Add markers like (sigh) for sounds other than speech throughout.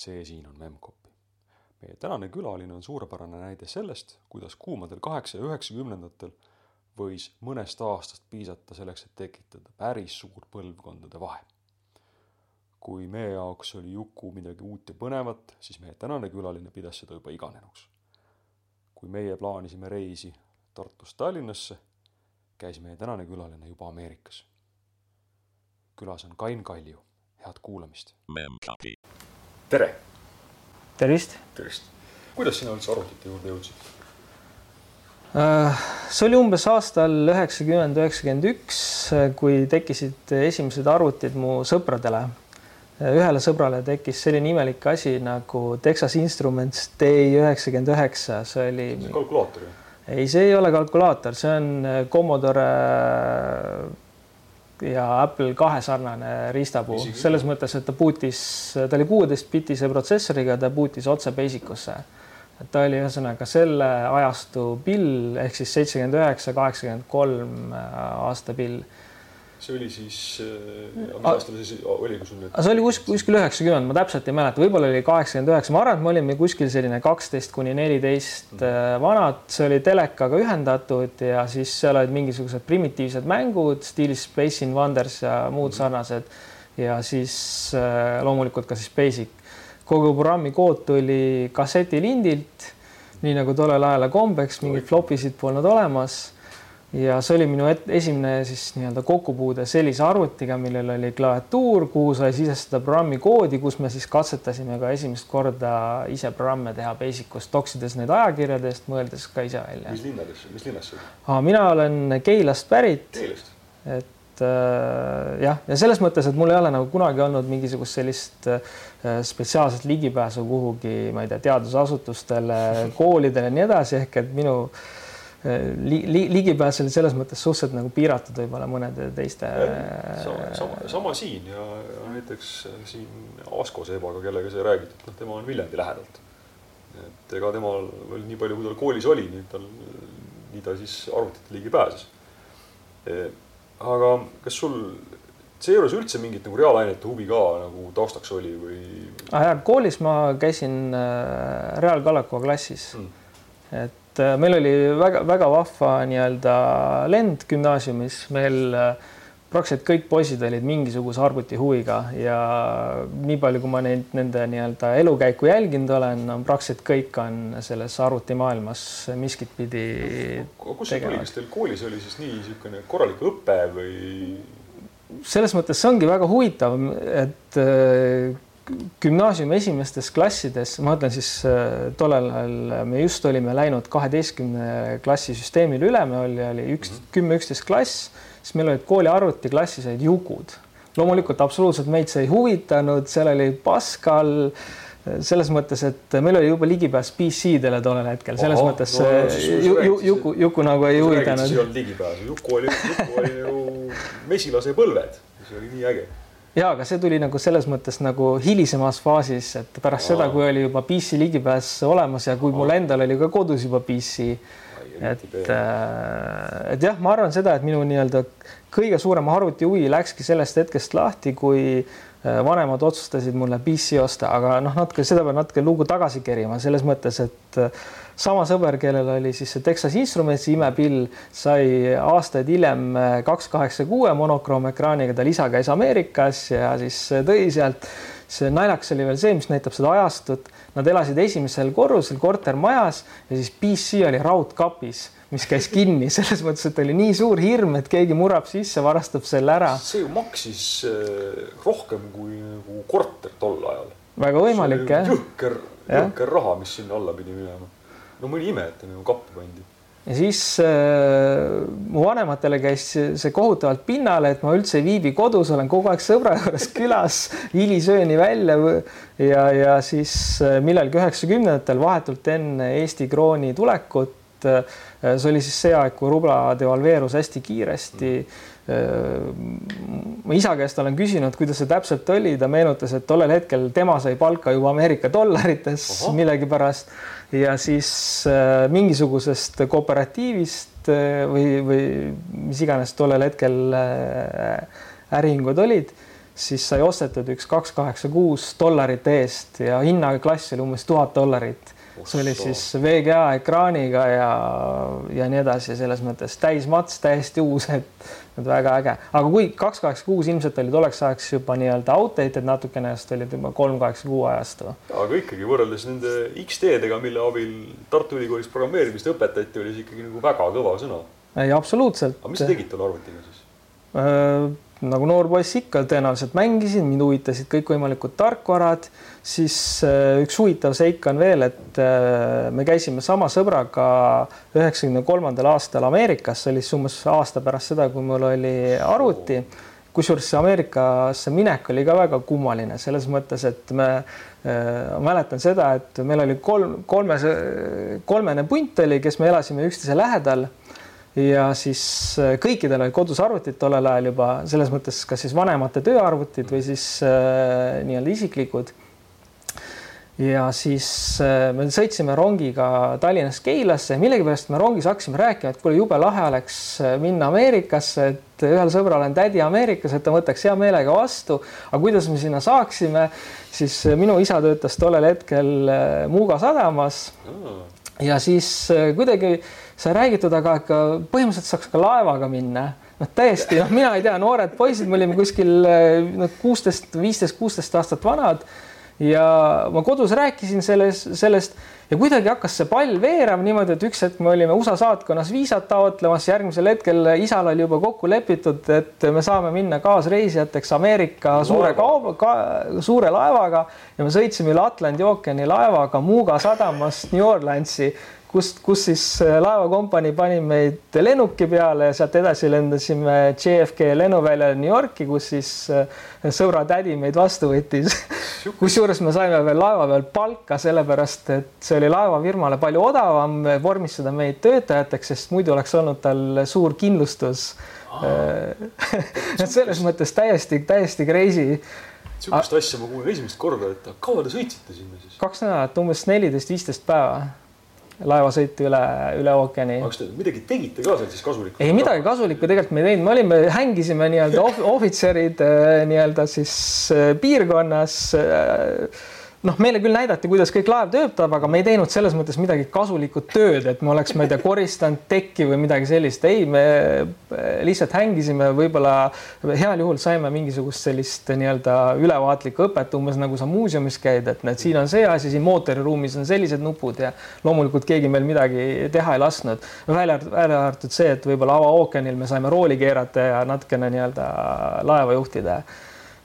see siin on Memcpy. meie tänane külaline on suurepärane näide sellest, kuidas kuumadel kaheksa ja üheksakümnendatel võis mõnest aastast piisata selleks, et tekitada päris suur põlvkondade vahe. kui meie jaoks oli Juku midagi uut ja põnevat, siis meie tänane külaline pidas seda juba iganenuks. kui meie plaanisime reisi Tartust Tallinnasse, käis meie tänane külaline juba Ameerikas. külas on Kain Kalju head kuulamist. Tere. tervist. tervist. kuidas sina üldse arvutite juurde jõudsid? Äh, see oli umbes aastal üheksakümmend, üheksakümmend üks, kui tekkisid esimesed arvutid mu sõpradele. ühele sõbrale tekkis selline imelik asi nagu Texas Instruments DI üheksakümmend üheksa, see oli. kalkulaator ju? ei, see ei ole kalkulaator, see on Commodore ja Apple kahe sarnane riistapuu. Selles mõttes, et ta bootis, ta oli kuueteist-bitise protsessoriga, ta bootis otse Basic usse. et ta oli ühesõnaga selle ajastu pill ehk siis seitsekümmend üheksa, kaheksakümmend kolm aasta pill see oli siis, äh, mis aastal see siis oli, kui sul nüüd? see oli kuskil, kuskil üheksakümmend, ma täpselt ei mäleta, võib-olla oli kaheksakümmend üheksa, ma arvan, et me olime kuskil selline kaksteist kuni neliteist mm. Vanad, see oli telekaga ühendatud ja siis seal olid mingisugused primitiivsed mängud stiilis Space Invaders ja muud mm. sarnased. ja siis äh, loomulikult ka siis Basic. kogu programmi kood tuli kassetilindilt, nii nagu tollel ajal kombeks, mingeid flopisid polnud olemas ja see oli minu et, esimene siis nii-öelda kokkupuude sellise arvutiga, millel oli klaviatuur, kuhu sai sisestada programmi koodi, kus me siis katsetasime ka esimest korda ise programme teha Basic ust, toksides neid ajakirjadest, mõeldes ka ise välja. mis linnades, mis linnas sa oled? mina olen Keilast pärit. Keilast? et äh, jah, ja selles mõttes, et mul ei ole nagu kunagi olnud mingisugust sellist äh, spetsiaalset ligipääsu kuhugi, ma ei tea, teadusasutustele, koolidele ja nii edasi, ehk et minu äh, li, li, ligipääs oli selles mõttes suhteliselt nagu piiratud võib-olla mõnede teiste. sama, sama, sama siin ja, ja näiteks siin Asko Seebaga, kellega sa räägid, et noh, tema on Viljandi lähedalt. et ega temal veel nii palju, kui tal koolis oli, nii tal, nii ta siis arvutite ligi pääses. E, aga kas sul seejuures üldse mingit nagu reaalainete huvi ka nagu taustaks oli või ah,? koolis ma käisin äh, Reaalkallakuga klassis mm.. et et äh, meil oli väga-väga vahva nii-öelda lend gümnaasiumis, meil äh, praktiliselt kõik poisid olid mingisuguse arvutihuviga ja nii palju, kui ma neid, nende nii-öelda elukäiku jälginud olen, on praktiliselt kõik on selles arvutimaailmas miskit pidi no,. kust see tuli, kas teil koolis oli siis nii niisugune korralik õpe või? selles mõttes see ongi väga huvitav, et äh, gümnaasiumi esimestes klassides, ma ütlen siis äh, tollel ajal me just olime läinud kaheteistkümne klassi süsteemile üle, me oli, oli üks mhm. kümme, üksteist klass, siis meil olid kooli arvutiklassis olid jukud. loomulikult absoluutselt meid see ei huvitanud, seal oli Pascal selles mõttes, et meil oli juba ligipääs PC-dele tollel hetkel, selles Oho, mõttes no, ju, ju, Juku, Juku nagu ei huvitanud. ei olnud ligipääsu, Juku oli, Juku oli ju mesilase põlved, see oli nii äge ja aga see tuli nagu selles mõttes nagu hilisemas faasis, et pärast Aa. seda, kui oli juba PC ligipääs olemas ja kui mul endal oli ka kodus juba PC. Et, äh, et jah, ma arvan seda, et minu nii-öelda kõige suurem arvuti huvi läkski sellest hetkest lahti, kui äh, vanemad otsustasid mulle PC osta, aga noh, natuke seda peab natuke lugu tagasi kerima selles mõttes, et äh, sama sõber, kellel oli siis see Texas Instrumentsi imepill, sai aastaid hiljem kaks kaheksa kuue monokroomekraaniga, tal isa käis Ameerikas ja siis tõi sealt. See naljakas oli veel see, mis näitab seda ajastut. Nad elasid esimesel korrusel kortermajas ja siis PC oli raudkapis mis käis (laughs) kinni selles mõttes, et oli nii suur hirm, et keegi murrab sisse, varastab selle ära. see ju maksis äh, rohkem kui nagu korter tol ajal. väga võimalik jah. jõhker, jõhker raha, mis sinna alla pidi minema no mõni ime, et ta nagu kappi pandi. Ja siis äh, mu vanematele käis see kohutavalt pinnale, et ma üldse ei viibi kodus, olen kogu aeg sõbra juures (laughs) külas hilisööni välja ja, ja siis äh, millalgi üheksakümnendatel vahetult enne Eesti krooni tulekut äh, see oli siis see aeg, kui rubla devalveerus hästi kiiresti. Mm ma isa käest olen küsinud, kuidas see täpselt oli, ta meenutas, et tollel hetkel tema sai palka juba Ameerika dollarites millegipärast ja siis äh, mingisugusest kooperatiivist äh, või, või mis iganes tollel hetkel äh, äriühingud olid, siis sai ostetud üks kaks kaheksa kuus dollarite eest ja hinnaklass oli umbes tuhat dollarit see oli siis VGA ekraaniga ja, ja nii edasi, selles mõttes täismats, täiesti uus, et, et väga äge. aga kui kaks kaheksa kuus ilmselt oli tolleks ajaks juba nii-öelda outdated natukene, sest olid juba kolm kaheksa kuu ajastu. aga ikkagi võrreldes nende X-teedega, mille abil Tartu Ülikoolis programmeerimist õpetati, oli see ikkagi nagu väga kõva sõna. ei, absoluutselt. aga mis sa tegid tolle arvutiga siis? Nagu noor poiss ikka tõenäoliselt mängisin, mind huvitasid kõikvõimalikud tarkvarad, siis äh, üks huvitav seik on veel, et äh, me käisime sama sõbraga üheksakümne kolmandal aastal Ameerikas, see oli siis umbes aasta pärast seda, kui mul oli arvuti. kusjuures see Ameerikasse minek oli ka väga kummaline selles mõttes, et me äh, mäletan seda, et meil oli kolm, kolmes, kolmene punt oli, kes me elasime üksteise lähedal ja siis äh, kõikidel olid kodus arvutid tollel ajal juba selles mõttes, kas siis vanemate tööarvutid või siis äh, nii-öelda isiklikud. ja siis äh, me sõitsime rongiga Tallinnast Keilasse ja millegipärast me rongis hakkasime rääkima, et kuule, jube lahe oleks äh, minna Ameerikasse, et ühel sõbral on tädi Ameerikas, et ta võtaks hea meelega vastu. aga kuidas me sinna saaksime, siis äh, minu isa töötas tollel hetkel Muuga sadamas. ja siis kuidagi sai räägitud, aga ikka põhimõtteliselt saaks ka laevaga minna. Noh, täiesti noh, mina ei tea, noored poisid, me olime kuskil noh, kuusteist, viisteist, kuusteist aastat vanad. Ja ma kodus rääkisin selles, sellest ja kuidagi hakkas see pall veerema niimoodi, et üks hetk me olime USA saatkonnas viisat taotlemas, järgmisel hetkel isal oli juba kokku lepitud, et me saame minna kaasreisijateks Ameerika suure kauba ka,, suure laevaga. Ja me sõitsime üle Atlandi ookeani laevaga Muuga sadamast New Orleansi kust, kus siis äh, laevakompanii pani meid lennuki peale ja sealt edasi lendasime JFK lennuväljale New Yorki, kus siis äh, sõbra tädi meid vastu võttis. kusjuures me saime veel laeva peal palka, sellepärast et see oli laevafirmale palju odavam vormistada meid töötajateks, sest muidu oleks olnud tal suur kindlustus. (laughs) et selles mõttes täiesti, täiesti crazy sihukest asja ma kuulen esimest korda, et kaua te sõitsite sinna siis? kaks nädalat, umbes neliteist, viisteist päeva laevasõitu üle, üle ookeani. kas te midagi tegite ka seal siis kasulikku? ei, midagi kasulikku tegelikult me ei teinud, me olime, hängisime nii-öelda (laughs) ohvitserid äh, nii-öelda siis äh, piirkonnas äh, noh, meile küll näidati, kuidas kõik laev töötab, aga me ei teinud selles mõttes midagi kasulikku tööd, et me oleks, ma ei tea, koristanud tekki või midagi sellist. ei, me lihtsalt hängisime, võib-olla heal juhul saime mingisugust sellist nii-öelda ülevaatlikku õpet, umbes nagu sa muuseumis käid, et näed, siin on see asi, siin mootoriruumis on sellised nupud ja loomulikult keegi meil midagi teha ei lasknud. välja, välja arvatud see, et võib-olla avaookeanil me saime rooli keerata ja natukene nii-öelda laeva juhtida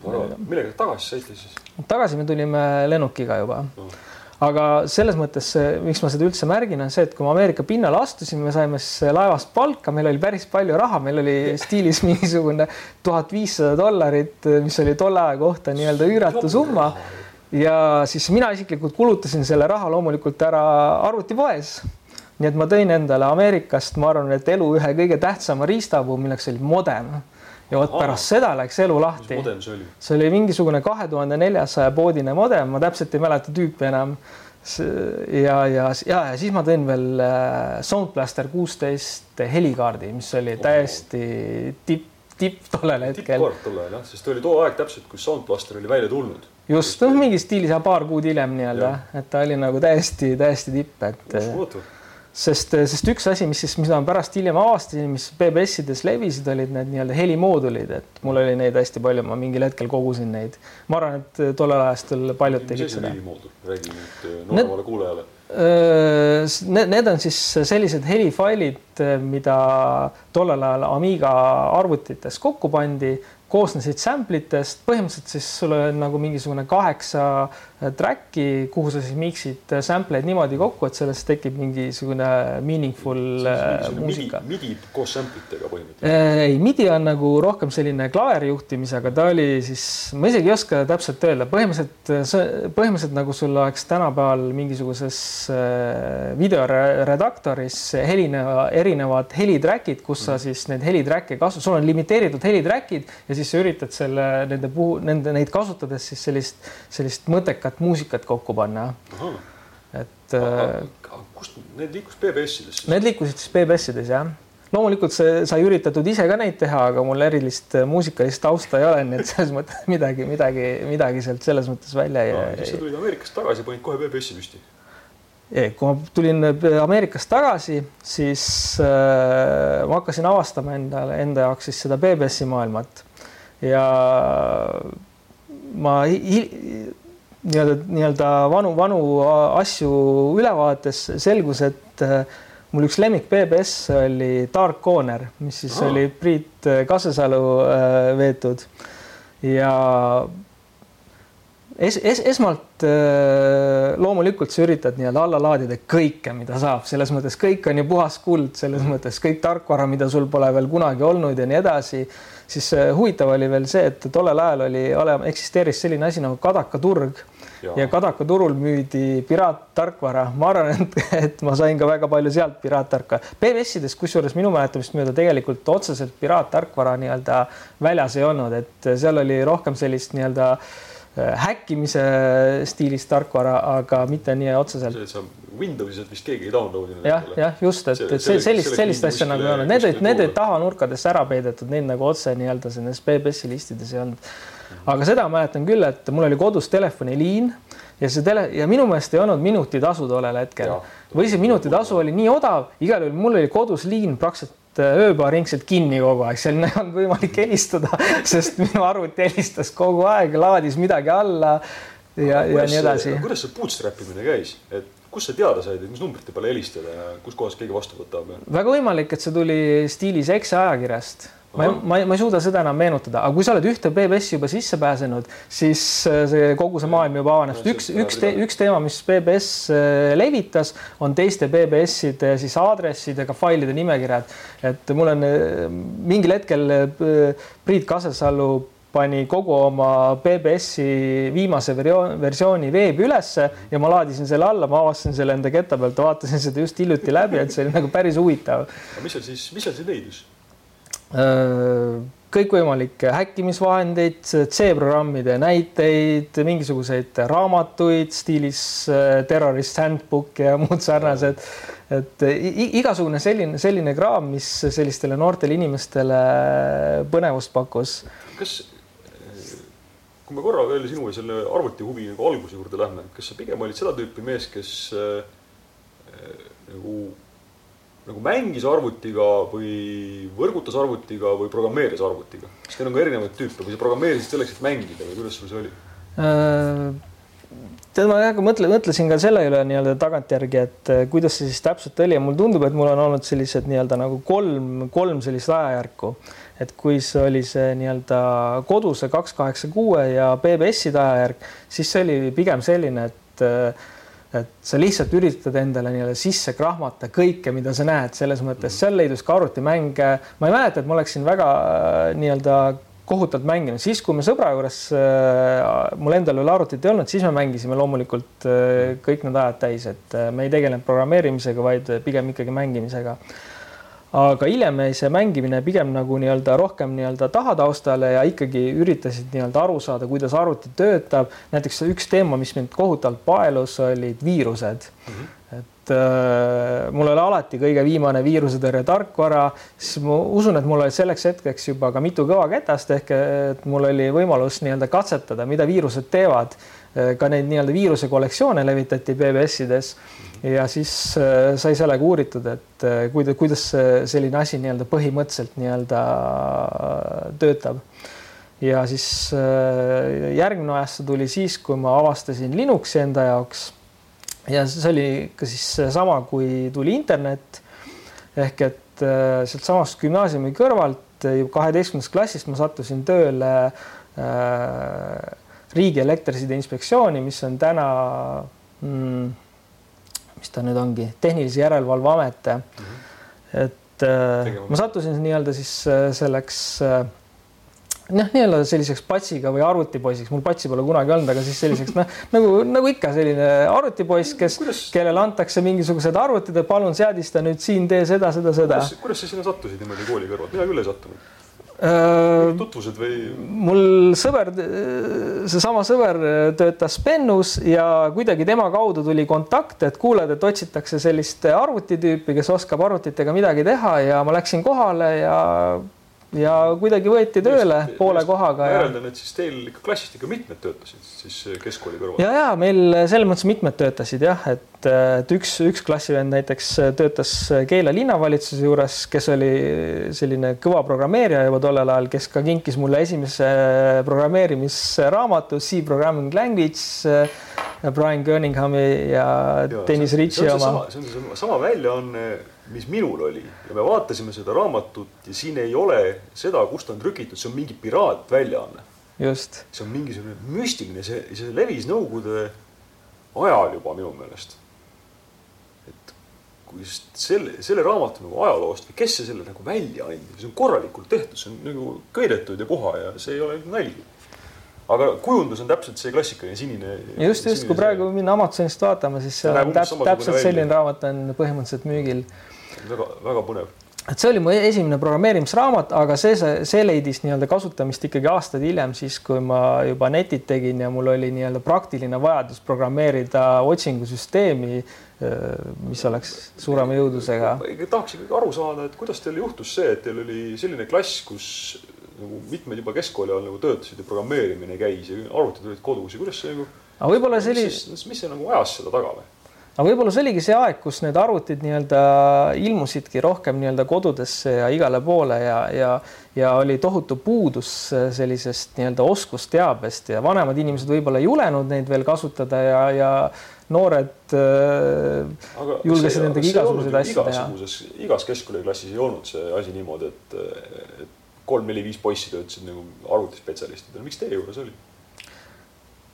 millega tagasi sõitsid siis? tagasi me tulime lennukiga juba no. aga selles mõttes, miks ma seda üldse märgin, on see, et kui me Ameerika pinnale astusime, me saime siis laevast palka, meil oli päris palju raha, meil oli stiilis mingisugune tuhat viissada dollarit, mis oli tolle aja kohta nii-öelda üüratu summa. ja siis mina isiklikult kulutasin selle raha loomulikult ära arvutipoes nii et ma tõin endale Ameerikast, ma arvan, et elu ühe kõige tähtsama riistapuu, milleks oli modem ja vot pärast seda läks elu lahti. see oli? see oli mingisugune kahe tuhande neljasaja poodine modem, ma täpselt ei mäleta tüüpi enam. ja, ja, ja, ja siis ma tõin veel äh, Sound Blaster kuusteist helikaardi, mis oli täiesti tipp, tipp tollel hetkel. tippkaart tol ajal jah, sest oli too aeg täpselt, kui Sound Blaster oli välja tulnud. just, noh, mingi stiilis paar kuud hiljem nii-öelda, et ta oli nagu täiesti, täiesti tipp, et. uskumatu sest, sest üks asi, mis siis, mida ma pärast hiljem avastasin, mis BBS-ides levisid, olid need nii-öelda helimoodulid, et mul oli neid hästi palju, ma mingil hetkel kogusin neid. ma arvan, et tollel ajastul paljud tegid seda. räägi nüüd äh, nooremale kuulajale. Need, need on siis sellised helifailid, mida tollel ajal Amiga arvutites kokku pandi koosnesid sample itest, põhimõtteliselt siis sul on nagu mingisugune kaheksa track'i, kuhu sa siis mix'id äh, sample eid niimoodi kokku, et sellest tekib mingisugune meaningful äh, muusika. MIDI koos sample itega põhimõtteliselt? ei, MIDI on nagu rohkem selline klaveri juhtimisega, ta oli siis, ma isegi ei oska täpselt öelda, põhimõtteliselt, põhimõtteliselt nagu sul oleks tänapäeval mingisuguses videoredaktoris helineva, erinevad helitrack'id, kus sa mm. siis neid helitrack'e kasu-, sul on limiteeritud helitrack'id ja siis sa üritad selle, nende puhul, nende, neid kasutades siis sellist, sellist mõttekat muusikat kokku panna. et. Äh, kust need liikus BBS-ides? Need liikusid siis BBS-ides jah loomulikult see sai üritatud ise ka neid teha, aga mul erilist muusikalist tausta ei ole, nii et selles mõttes (laughs) midagi, midagi, midagi sealt selles mõttes välja ei no,. siis sa tulid Ameerikast tagasi, panid kohe BBS-i püsti? kui ma tulin Ameerikast tagasi, siis äh, ma hakkasin avastama endale, enda jaoks siis seda BBS-i maailmat ja ma nii-öelda, nii-öelda vanu, vanu asju üle vaadates selgus, et äh, mul üks lemmik BBS oli Dark Corner, mis siis oh. oli Priit Kasesalu äh, veetud. Ja es, es, esmalt äh, loomulikult sa üritad nii-öelda alla laadida kõike, mida saab, selles mõttes kõik on ju puhas kuld, selles mõttes kõik tarkvara, mida sul pole veel kunagi olnud ja nii edasi. Siis huvitav oli veel see, et tollel ajal oli eksisteeris selline asi nagu Kadaka turg ja, ja Kadaka turul müüdi piraattarkvara. ma arvan, et, et ma sain ka väga palju sealt piraattarkvara. PBS-ides, kusjuures minu mäletamist mööda tegelikult otseselt piraattarkvara nii-öelda väljas ei olnud, et seal oli rohkem sellist nii-öelda äh, häkkimise stiilis tarkvara, aga mitte nii otseselt. Windowsilt vist keegi ei downloadinud. jah, jah, just, et, et see sellist, sellist asja nagu ei olnud, need olid, need olid tahanurkadesse ära peidetud, neid nagu otse nii-öelda nendes BBS-i listides ei olnud aga seda mäletan küll, et mul oli kodus telefoniliin ja see tele ja minu meelest ei olnud minutitasu tollel hetkel või see minutitasu oli nii odav, igal juhul mul oli kodus liin praktiliselt äh, ööpäevaringselt kinni kogu aeg, seal ei olnud võimalik (laughs) helistada, sest minu arvuti helistas kogu aeg, laadis midagi alla ja, ja nii edasi. kuidas see bootstrap imine käis, et kust sa teada said, et mis numbrite peale helistada ja kus kohas keegi vastu võtab? väga võimalik, et see tuli stiilis Exe ajakirjast ma ma ma ei suuda seda enam meenutada, aga kui sa oled ühte BBS-i juba sisse pääsenud, siis äh, see kogu see maailm juba avaneb. üks, üks, te, üks teema, mis BBS äh, levitas, on teiste BBS-ide siis aadressidega failide nimekirjad. et mul on äh, mingil hetkel Priit Kasesalu pani kogu oma BBS-i viimase versiooni veebi ülesse ja ma laadisin selle alla, ma avastasin selle enda ketta pealt, vaatasin seda just hiljuti läbi, et see oli nagu päris huvitav. mis seal siis, mis seal siis leidus? Äh, kõikvõimalikke häkkimisvahendeid, C-programmide näiteid, mingisuguseid raamatuid stiilis äh, Terrorist Handbook ja (laughs) muud sarnased. et igasugune selline, selline kraam, mis sellistele noortele inimestele põnevust pakkus. kas, kui me korra veel sinu ja selle arvutihuvi nagu alguse juurde lähme, kas sa pigem olid seda tüüpi mees, kes äh, nagu nagu mängis arvutiga või võrgutas arvutiga või programmeeris arvutiga? kas teil on ka erinevaid tüüpe või sa programmeerisid selleks, et mängida või kuidas sul see oli äh,? tead, ma jah, mõtle, mõtlesin ka selle üle nii-öelda tagantjärgi, et äh, kuidas see siis täpselt oli ja mulle tundub, et mul on olnud sellised nii-öelda nagu kolm, kolm sellist ajajärku. et kui see oli see nii-öelda koduse kaks kaheksa kuue ja BBS-ide ajajärk, siis see oli pigem selline, et äh, et sa lihtsalt üritad endale nii-öelda sisse krahmata kõike, mida sa näed, selles mõttes mm. seal leidus ka arvutimänge. ma ei mäleta, et ma oleksin väga äh, nii-öelda kohutavalt mänginud, siis kui me sõbra juures äh,, mul endal veel arvutit ei olnud, siis me mängisime loomulikult äh, kõik need ajad täis, et äh, me ei tegelenud programmeerimisega, vaid pigem ikkagi mängimisega aga hiljem jäi see mängimine pigem nagu nii-öelda rohkem nii-öelda tahataustale ja ikkagi üritasid nii-öelda aru saada, kuidas arvuti töötab. näiteks üks teema, mis mind kohutavalt paelus, olid viirused mm. -hmm. et äh, mul oli alati kõige viimane viirusetõrje tarkvara, siis ma usun, et mul oli selleks hetkeks juba ka mitu kõva ketast ehk et mul oli võimalus nii-öelda katsetada, mida viirused teevad. Ka neid nii-öelda viiruse kollektsioone levitati BBS-ides ja siis äh, sai sellega uuritud, et äh, kuidas, kuidas selline asi nii-öelda põhimõtteliselt nii-öelda äh, töötab. ja siis järgmine aasta tuli siis, kui ma avastasin Linuxi enda jaoks. ja see oli ka siis seesama, kui tuli internet ehk et sealtsamast gümnaasiumi kõrvalt kaheteistkümnendast klassist ma sattusin tööle äh, riigi elektriside inspektsiooni, mis on täna mm, mis ta nüüd ongi, Tehnilise Järelevalve Amet mm. -hmm. et äh, ma sattusin nii-öelda siis äh, selleks äh, noh, nii-öelda selliseks patsiga või arvutipoisiks, mul patsi pole kunagi olnud, aga siis selliseks noh, (laughs) nagu, nagu ikka selline arvutipoiss, kes, kellele antakse mingisugused arvutid, et palun seadista nüüd siin, tee seda, seda, seda. kuidas sa sinna sattusid niimoodi kooli kõrvalt, mina küll ei sattunud tutvused või? mul sõber, seesama sõber töötas Pennus ja kuidagi tema kaudu tuli kontakt, et kuuled, et otsitakse sellist arvutitüüpi, kes oskab arvutitega midagi teha ja ma läksin kohale ja ja kuidagi võeti tööle just, poole just, kohaga. ma järeldan, et siis teil ikka klassist ikka mitmed töötasid siis keskkooli kõrval. ja, ja meil selles mõttes mitmed töötasid jah, et, et üks, üks klassivend näiteks töötas Keila linnavalitsuse juures, kes oli selline kõva programmeerija juba tollel ajal, kes ka kinkis mulle esimese programmeerimisraamatu C Programming Language. Brian Cunninghami ja, ja Dennis Ritchie oma. see on seesama sama väljaanne mis minul oli ja me vaatasime seda raamatut ja siin ei ole seda, kust on trükitud, see on mingi piraatväljaanne. just. see on mingisugune müstiline, see, see levis Nõukogude ajal juba minu meelest. et kui selle, selle raamatu nagu ajaloost või kes see selle nagu välja andis, see on korralikult tehtud, see on nagu köidetud ja puha ja see ei ole nalja aga kujundus on täpselt see klassikaline sinine. just, just, kui praegu minna Amazonist vaatama, siis see on täpselt, täpselt selline raamat on põhimõtteliselt müügil väga, väga põnev et see oli mu esimene programmeerimisraamat, aga see, see, leidis nii-öelda kasutamist ikkagi aastaid hiljem, siis kui ma juba netit tegin ja mul oli nii-öelda praktiline vajadus programmeerida otsingusüsteemi, mis oleks suurema jõudlusega. tahaks ikkagi aru saada, et kuidas teil juhtus see, et teil oli selline klass, kus nagu mitmed juba keskkooli ajal nagu töötasid ja programmeerimine käis ja arvutid olid kodus ja kuidas see nagu. aga võib-olla see oli. mis see nagu ajas seda taga või? Aga võib-olla see oligi see aeg, kus need arvutid nii-öelda ilmusidki rohkem nii-öelda kodudesse ja igale poole ja, ja, ja oli tohutu puudus sellisest nii-öelda oskusteabest ja vanemad inimesed võib-olla ei julenud neid veel kasutada ja, ja noored äh, aga julgesid nendega igasuguseid asju teha. igas keskkooliklassis ei olnud see asi niimoodi, et, et kolm-neli-viis poissi töötasid nagu arvutispetsialistidena, miks teie juures oli?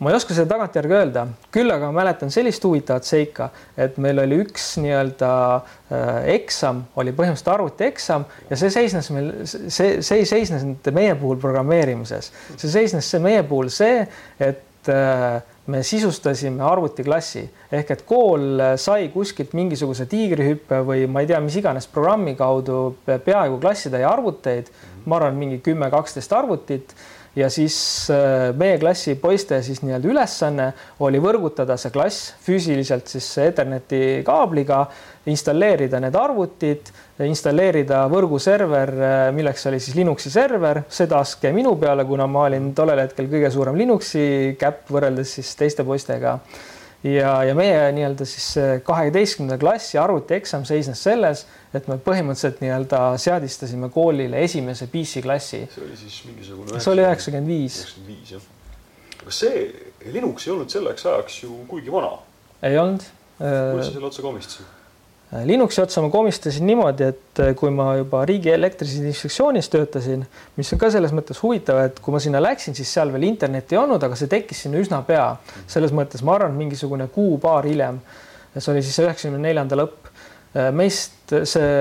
Ma ei oska seda tagantjärgi öelda, küll aga mäletan sellist huvitavat seika, et meil oli üks nii-öelda äh, eksam, oli põhimõtteliselt arvutieksam ja see seisnes meil, see, see ei seisnenud meie puhul programmeerimises, see seisnes see meie puhul see, et äh, me sisustasime arvutiklassi. Ehk et kool sai kuskilt mingisuguse tiigrihüppe või ma ei tea, mis iganes programmi kaudu peaaegu klassitäie arvuteid, ma arvan, mingi kümme, kaksteist arvutit ja siis äh, meie klassi poiste siis nii-öelda ülesanne oli võrgutada see klass füüsiliselt siis Etherneti kaabliga, installeerida need arvutid, installeerida võrguserver, äh, milleks oli siis Linuxi server, see task jäi minu peale, kuna ma olin tollel hetkel kõige suurem Linuxi käpp võrreldes siis teiste poistega ja, ja meie nii-öelda siis kaheteistkümnenda klassi arvutieksam seisnes selles, et me põhimõtteliselt nii-öelda seadistasime koolile esimese PC klassi. see oli siis mingisugune. see oli üheksakümmend viis. üheksakümmend viis jah. aga see Linux ei olnud selleks ajaks ju kuigi vana. ei olnud. kuidas sa selle otsa komistasid? Äh, Linuxi otsa ma komistasin niimoodi, et äh, kui ma juba riigi elektrilises inspektsioonis töötasin, mis on ka selles mõttes huvitav, et kui ma sinna läksin, siis seal veel internetti ei olnud, aga see tekkis sinna üsna pea. selles mõttes ma arvan, mingisugune kuu-paar hiljem. see oli siis üheksakümne neljanda lõpp. Äh, meist see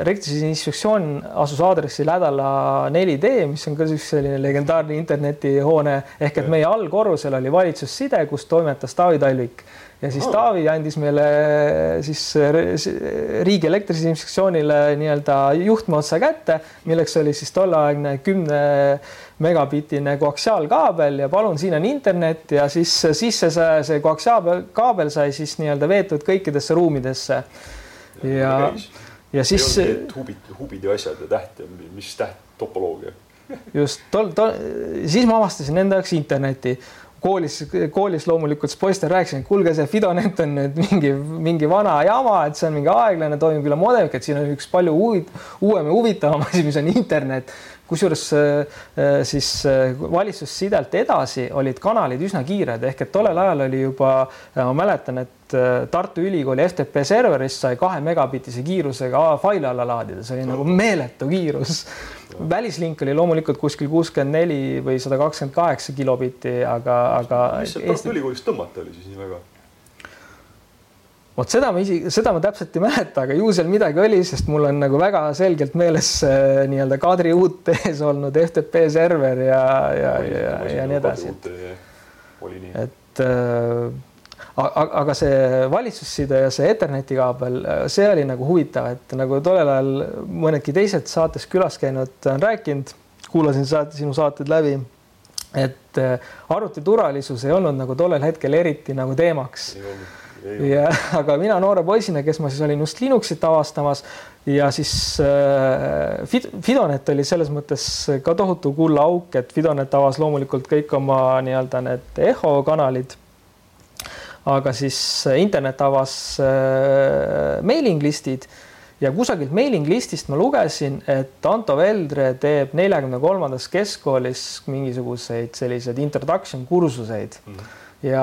elektrilises inspektsioon asus aadressil Hädala 4D, mis on ka üks selline legendaarne internetihoone ehk et meie allkorrusel oli valitsusside, kus toimetas Taavi Talvik ja siis oh. Taavi andis meile siis riigi elektriinspektsioonile nii-öelda juhtme otsa kätte, milleks oli siis tolleaegne kümne megabitine koaksiaalkaabel ja palun, siin on internet ja siis sisse see, see koaksiaalkaabel sai siis nii-öelda veetud kõikidesse ruumidesse. ja, ja siis. hubid, hubid ja asjad ja täht ja mis täht, topoloogia just tol, tol, siis ma avastasin enda jaoks interneti koolis, koolis loomulikult poistel rääkisin, et kuulge, see Fidonet on nüüd mingi, mingi vana jama, et see on mingi aeglane, toimib üle modemika, et siin on üks palju uud, uuem ja huvitavam (laughs) asi, mis on internet. kusjuures äh, siis äh, valitsussidelt edasi olid kanalid üsna kiired ehk et tollel ajal oli juba, ma mäletan, et äh, Tartu Ülikooli FTP serverist sai kahe megabitise kiirusega faile alla laadida, see oli nagu meeletu kiirus välislink oli loomulikult kuskil kuuskümmend neli või sada kakskümmend kaheksa kilobitti, aga, aga. mis sealt Tartu Ülikoolist tõmmata oli siis nii väga? vot seda ma isegi, seda ma täpselt ei mäleta, aga ju seal midagi oli, sest mul on nagu väga selgelt meeles äh, nii-öelda Kadri UT-s olnud FTP server ja, ja, ja, ja nii edasi. et äh, aga see valitsusside ja see Etherneti kaabel, see oli nagu huvitav, et nagu tollel ajal mõnedki teised saates külas käinud on rääkinud, kuulasin saate, sinu saated läbi, et arvuti turvalisus ei olnud nagu tollel hetkel eriti nagu teemaks. ja aga mina noore poisina, kes ma siis olin just Linuxit avastamas ja siis äh, Fidonet oli selles mõttes ka tohutu kullaauk, et Fidonet avas loomulikult kõik oma nii-öelda need eho kanalid. Aga siis internet avas äh, mailing list'id ja kusagilt mailing list'ist ma lugesin, et Anto Veldre teeb neljakümne kolmandas keskkoolis mingisuguseid selliseid introduction kursuseid mm. -hmm ja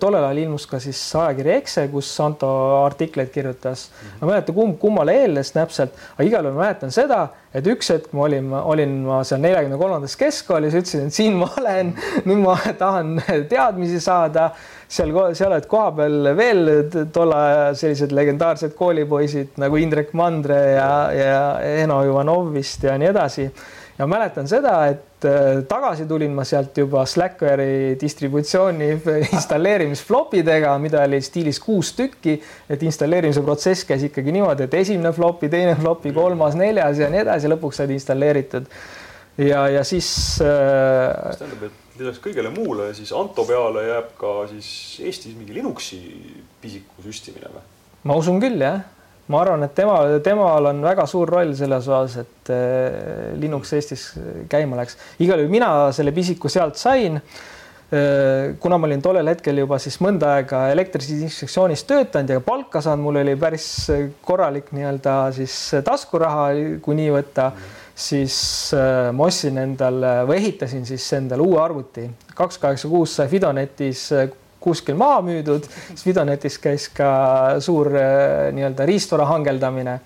tollel ajal ilmus ka siis ajakiri Exe, kus Anto artikleid kirjutas mm. -hmm. ma ei mäleta, kumb kummale eelnes täpselt, aga igal juhul mäletan seda, et üks hetk ma olin, olin ma seal neljakümne kolmandas keskkoolis, ütlesin, et siin ma olen, nüüd ma tahan teadmisi saada. seal, seal olid kohapeal veel tolle aja sellised legendaarsed koolipoisid nagu Indrek Mandre ja, ja Eno Ivanov vist ja nii edasi ja mäletan seda, et tagasi tulin ma sealt juba Slackwari distributsiooni (laughs) installeerimisflopidega, mida oli stiilis kuus tükki. et installeerimise protsess käis ikkagi niimoodi, et esimene flopi, teine flopi, kolmas, neljas ja nii edasi, lõpuks said installeeritud. ja, ja siis äh.... mis tähendab, et lisaks kõigele muule, siis Anto peale jääb ka siis Eestis mingi Linuxi pisiku süstimine või? ma usun küll, jah ma arvan, et tema, temal on väga suur roll selles osas, et eh, Linux Eestis käima läks. igal juhul mina selle pisiku sealt sain. Eh, kuna ma olin tollel hetkel juba siis mõnda aega elektrilises inspektsioonis töötanud ja palka saanud, mul oli päris korralik nii-öelda siis taskuraha, kui nii võtta, siis eh, ma ostsin endale või ehitasin siis endale uue arvuti. kaks kaheksa kuus sai Fidonetis kuskil maha müüdud, siis Videonetis käis ka suur äh, nii-öelda riistvara hangeldamine.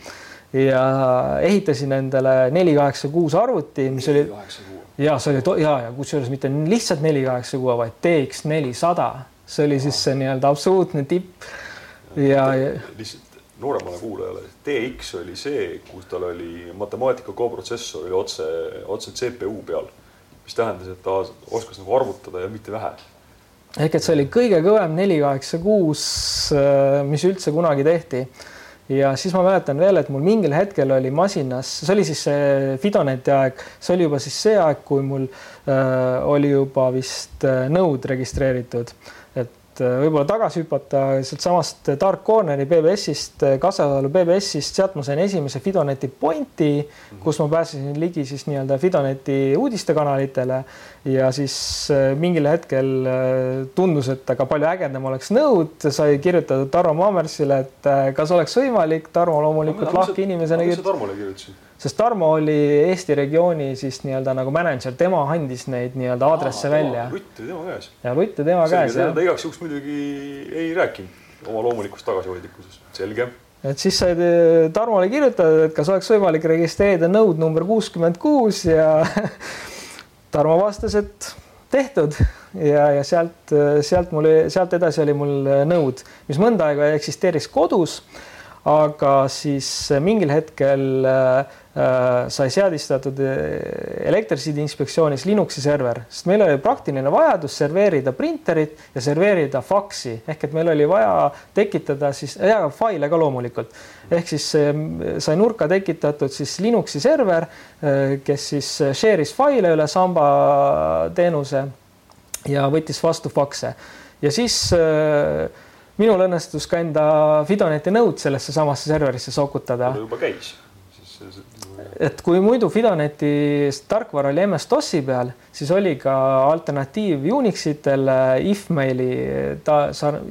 Ja ehitasin endale neli kaheksa kuus arvuti, mis oli ja see oli ja, ja kusjuures mitte lihtsalt neli kaheksa kuue, vaid TX nelisada, see oli siis see nii-öelda absoluutne tipp. Ja, ja. lihtsalt nooremale kuulajale, TX oli see, kus tal oli matemaatika koprotsessor oli otse, otse CPU peal, mis tähendas, et ta oskas nagu arvutada ja mitte vähe ehk et see oli kõige kõvem neli kaheksa kuus, äh, mis üldse kunagi tehti. ja siis ma mäletan veel, et mul mingil hetkel oli masinas, see oli siis see Fidoneti aeg, see oli juba siis see aeg, kui mul äh, oli juba vist äh, Node registreeritud et äh, võib-olla tagasi hüpata sealtsamast Dark Corneri BBS-ist, äh, Kassasalu BBS-ist, sealt ma sain esimese Fidoneti pointi, kus ma pääsesin ligi siis nii-öelda Fidoneti uudistekanalitele. Ja siis äh, mingil hetkel tundus, et aga palju ägedam oleks nõud, sai kirjutatud Tarmo Mammersile, et kas oleks võimalik, Tarmo loomulikult lahke inimesena. mis sa Tarmole kirjutasid? Sest Tarmo oli Eesti regiooni siis nii-öelda nagu mänedžer, tema andis neid nii-öelda aadresse Aa, välja. lutt oli tema käes. ja lutt oli tema käes. ta igaks juhuks muidugi ei rääkinud oma loomulikust tagasihoidlikkusest, selge. et siis sai Tarmole kirjutada, et kas oleks võimalik registreerida nõud number kuuskümmend kuus ja (laughs) Tarmo vastas, et tehtud ja, ja sealt, sealt mul, sealt edasi oli mul nõud, mis mõnda aega eksisteeris kodus aga siis mingil hetkel Äh, sai seadistatud äh, Elektricity'de inspektsioonis Linuxi server, sest meil oli praktiline vajadus serveerida printerit ja serveerida faksi. Ehk et meil oli vaja tekitada siis ja faile ka loomulikult. Ehk siis äh, sai nurka tekitatud siis Linuxi server, kes siis share'is faile üle Samba teenuse ja võttis vastu fakse. Ja siis minul õnnestus ka enda Fidoneti nõud sellesse samasse serverisse sokutada. juba käis et kui muidu Fidonetis tarkvara oli MS-DOS-i peal, siis oli ka alternatiiv Unixitele ifmaili, ta,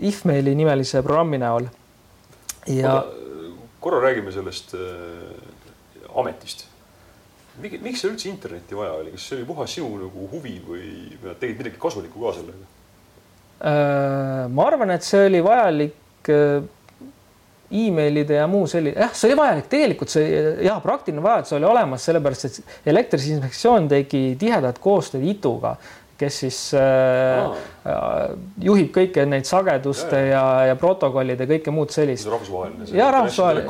ifmaili nimelise programmi näol. ja korra räägime sellest äh, ametist. miks seal üldse internetti vaja oli, kas see oli puhas sinu nagu huvi või nad tegid midagi kasulikku ka sellega äh,? ma arvan, et see oli vajalik äh, emailide ja muu selline, jah, see oli vajalik, tegelikult see jah, praktiline vajadus oli olemas, sellepärast et elektriinspektsioon tegi tihedat koostööd ITU-ga, kes siis äh, juhib kõike neid sageduste ja, ja, ja protokollide kõike muud sellist. rahvusvaheline. ja rahvusvaheline.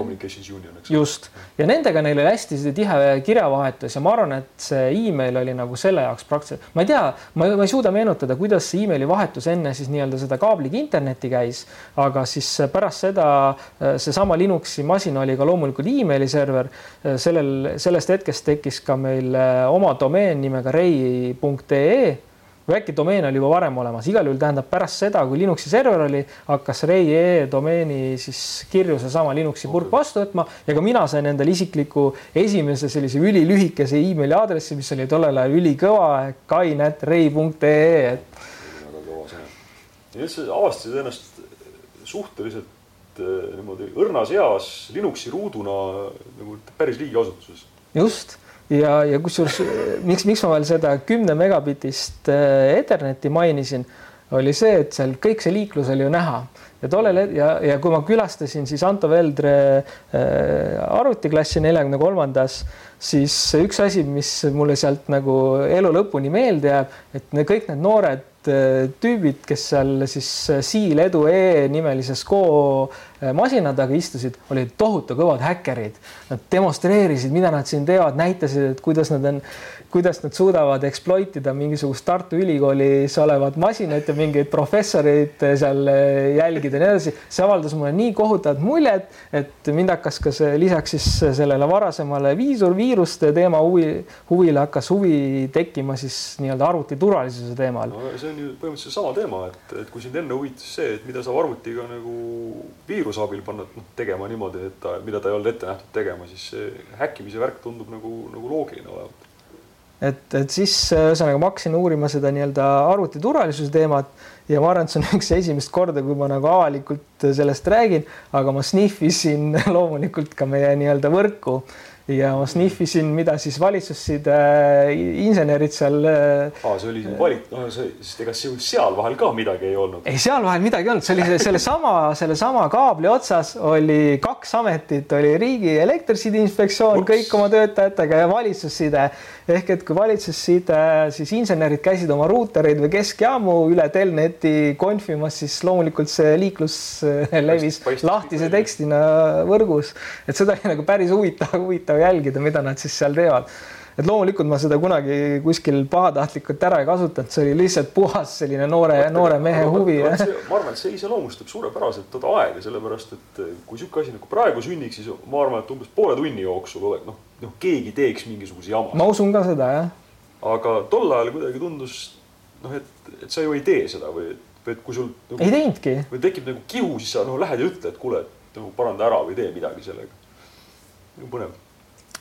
just ja nendega neil oli hästi tihe kirjavahetus ja ma arvan, et see email oli nagu selle jaoks praktiliselt, ma ei tea, ma ei suuda meenutada, kuidas see emaili vahetus enne siis nii-öelda seda kaabliga internetti käis, aga siis pärast seda seesama Linuxi masin oli ka loomulikult emaili server. sellel, sellest hetkest tekkis ka meil oma domeen nimega rei.ee või äkki domeen oli juba varem olemas, igal juhul tähendab pärast seda, kui Linuxi server oli, hakkas Rei.ee domeeni siis kirju seesama Linuxi purk vastu võtma ja ka mina sain endale isikliku esimese sellise ülilühikese emaili aadressi, mis oli tollel ajal ülikõva, kain.rei.ee, et. väga kõva sõna. ja üldse avastasid ennast suhteliselt eh, niimoodi õrnas eas Linuxi ruuduna nagu päris riigiasutuses. just ja, ja kusjuures miks, miks ma veel seda kümne megabitist äh, Etherneti mainisin, oli see, et seal kõik see liiklus oli ju näha. Ja tollel ja, ja kui ma külastasin siis Anto Veldre äh, arvutiklassi neljakümne kolmandas, siis üks asi, mis mulle sealt nagu elu lõpuni meelde jääb, et kõik need noored tüübid, kes seal siis Siil Edu E nimelises Äh, masina taga istusid, olid tohutu kõvad häkkerid. Nad demonstreerisid, mida nad siin teevad, näitasid, et kuidas nad on, kuidas nad suudavad exploit ida mingisugust Tartu Ülikoolis olevat masinat ja mingeid professoreid seal äh, jälgida ja nii edasi. see avaldas mulle nii kohutavat muljet, et mind hakkas ka see lisaks siis sellele varasemale viisur, viiruste teema huvi, huvile hakkas huvi tekkima siis nii-öelda arvuti turvalisuse teemal no,. see on ju põhimõtteliselt sama teema, et, et kui sind enne huvitas see, et mida saab arvutiga nagu viirus viiruse abil panna noh, tegema niimoodi, et ta, mida ta ei olnud ette nähtud tegema, siis see häkkimise värk tundub nagu, nagu loogiline olevat. et, et siis ühesõnaga ma hakkasin uurima seda nii-öelda arvuti turvalisuse teemat ja ma arvan, et see on (laughs) üks esimest korda, kui ma nagu avalikult sellest räägin, aga ma sniffisin (laughs) loomulikult ka meie nii-öelda võrku ja ma sniffisin, mida siis valitsusside äh, insenerid seal. Äh, aa, see oli valit-, no see, sest ega seal vahel ka midagi ei olnud. ei, seal vahel midagi ei olnud, see oli sellesama, sellesama kaabli otsas oli kaks ametit, oli Riigi Elektriside Inspektsioon kõik oma töötajatega ja valitsusside. Ehk et kui valitsusside siis insenerid käisid oma ruutereid või keskjaamu üle telneti konfimas, siis loomulikult see liiklus äh, levis lahtise tekstina võrgus, et seda oli nagu päris huvitav, huvitav jälgida, mida nad siis seal teevad et loomulikult ma seda kunagi kuskil pahatahtlikult ära ei kasutanud, see oli lihtsalt puhas selline noore, noore mehe huvi. ma arvan, et see iseloomustab suurepäraselt toda aega, sellepärast et kui niisugune asi nagu praegu sünniks, siis ma arvan, et umbes poole tunni jooksul noh, noh, keegi teeks mingisuguse jama. ma usun ka seda, jah. aga tol ajal kuidagi tundus noh, et, et sa ju ei tee seda või, või et kui sul nagu, ei teinudki. või tekib nagu kihu, siis sa noh, lähed ja ütled, et kuule, et nagu paranda ära või tee midagi sellega. põnev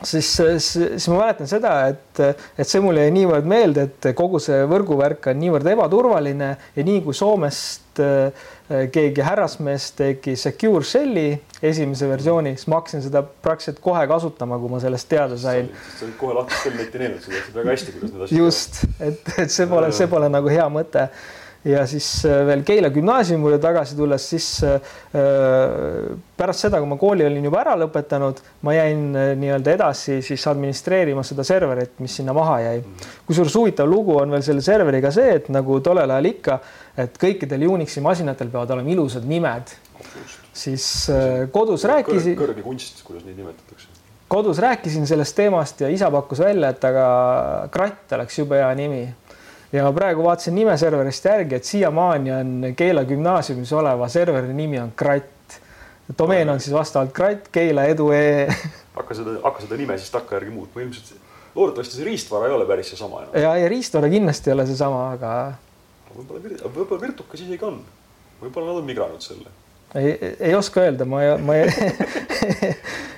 siis, siis ma mäletan seda, et, et see mulle jäi niivõrd meelde, et kogu see võrguvärk on niivõrd ebaturvaline ja nii kui Soomest äh, keegi härrasmees tegi Secure Shelli esimese versiooni, siis ma hakkasin seda praktiliselt kohe kasutama, kui ma sellest teada sain. sa olid kohe lahti Telneti näinud, sa teadsid väga hästi, kuidas need asjad. just, et, et see pole, see pole nagu hea mõte ja siis äh, veel Keila gümnaasiumile tagasi tulles, siis äh, pärast seda, kui ma kooli olin juba ära lõpetanud, ma jäin äh, nii-öelda edasi siis administreerima seda serverit, mis sinna maha jäi. kusjuures huvitav lugu on veel selle serveriga see, et nagu tollel ajal ikka, et kõikidel Unixi masinatel peavad olema ilusad nimed. siis kodus rääkisin. kõrge kunst, kuidas neid nimetatakse kodus rääkisin sellest teemast ja isa pakkus välja, et aga kratt oleks jube hea nimi ja praegu vaatasin nimeserverist järgi, et siiamaani on Keila gümnaasiumis oleva serveri nimi on Kratt. domeen on siis vastavalt Kratt, Keila, Edu e. (laughs) hakka seda, hakka seda nime siis takkajärgi muutma, ilmselt loodetavasti see riistvara ei ole päris seesama enam. ja, ja riistvara kindlasti ei ole seesama, aga. võib-olla, võib-olla Virtukas isegi on. võib-olla nad on migranud selle. ei, ei oska öelda, ma ei, ma ei (laughs)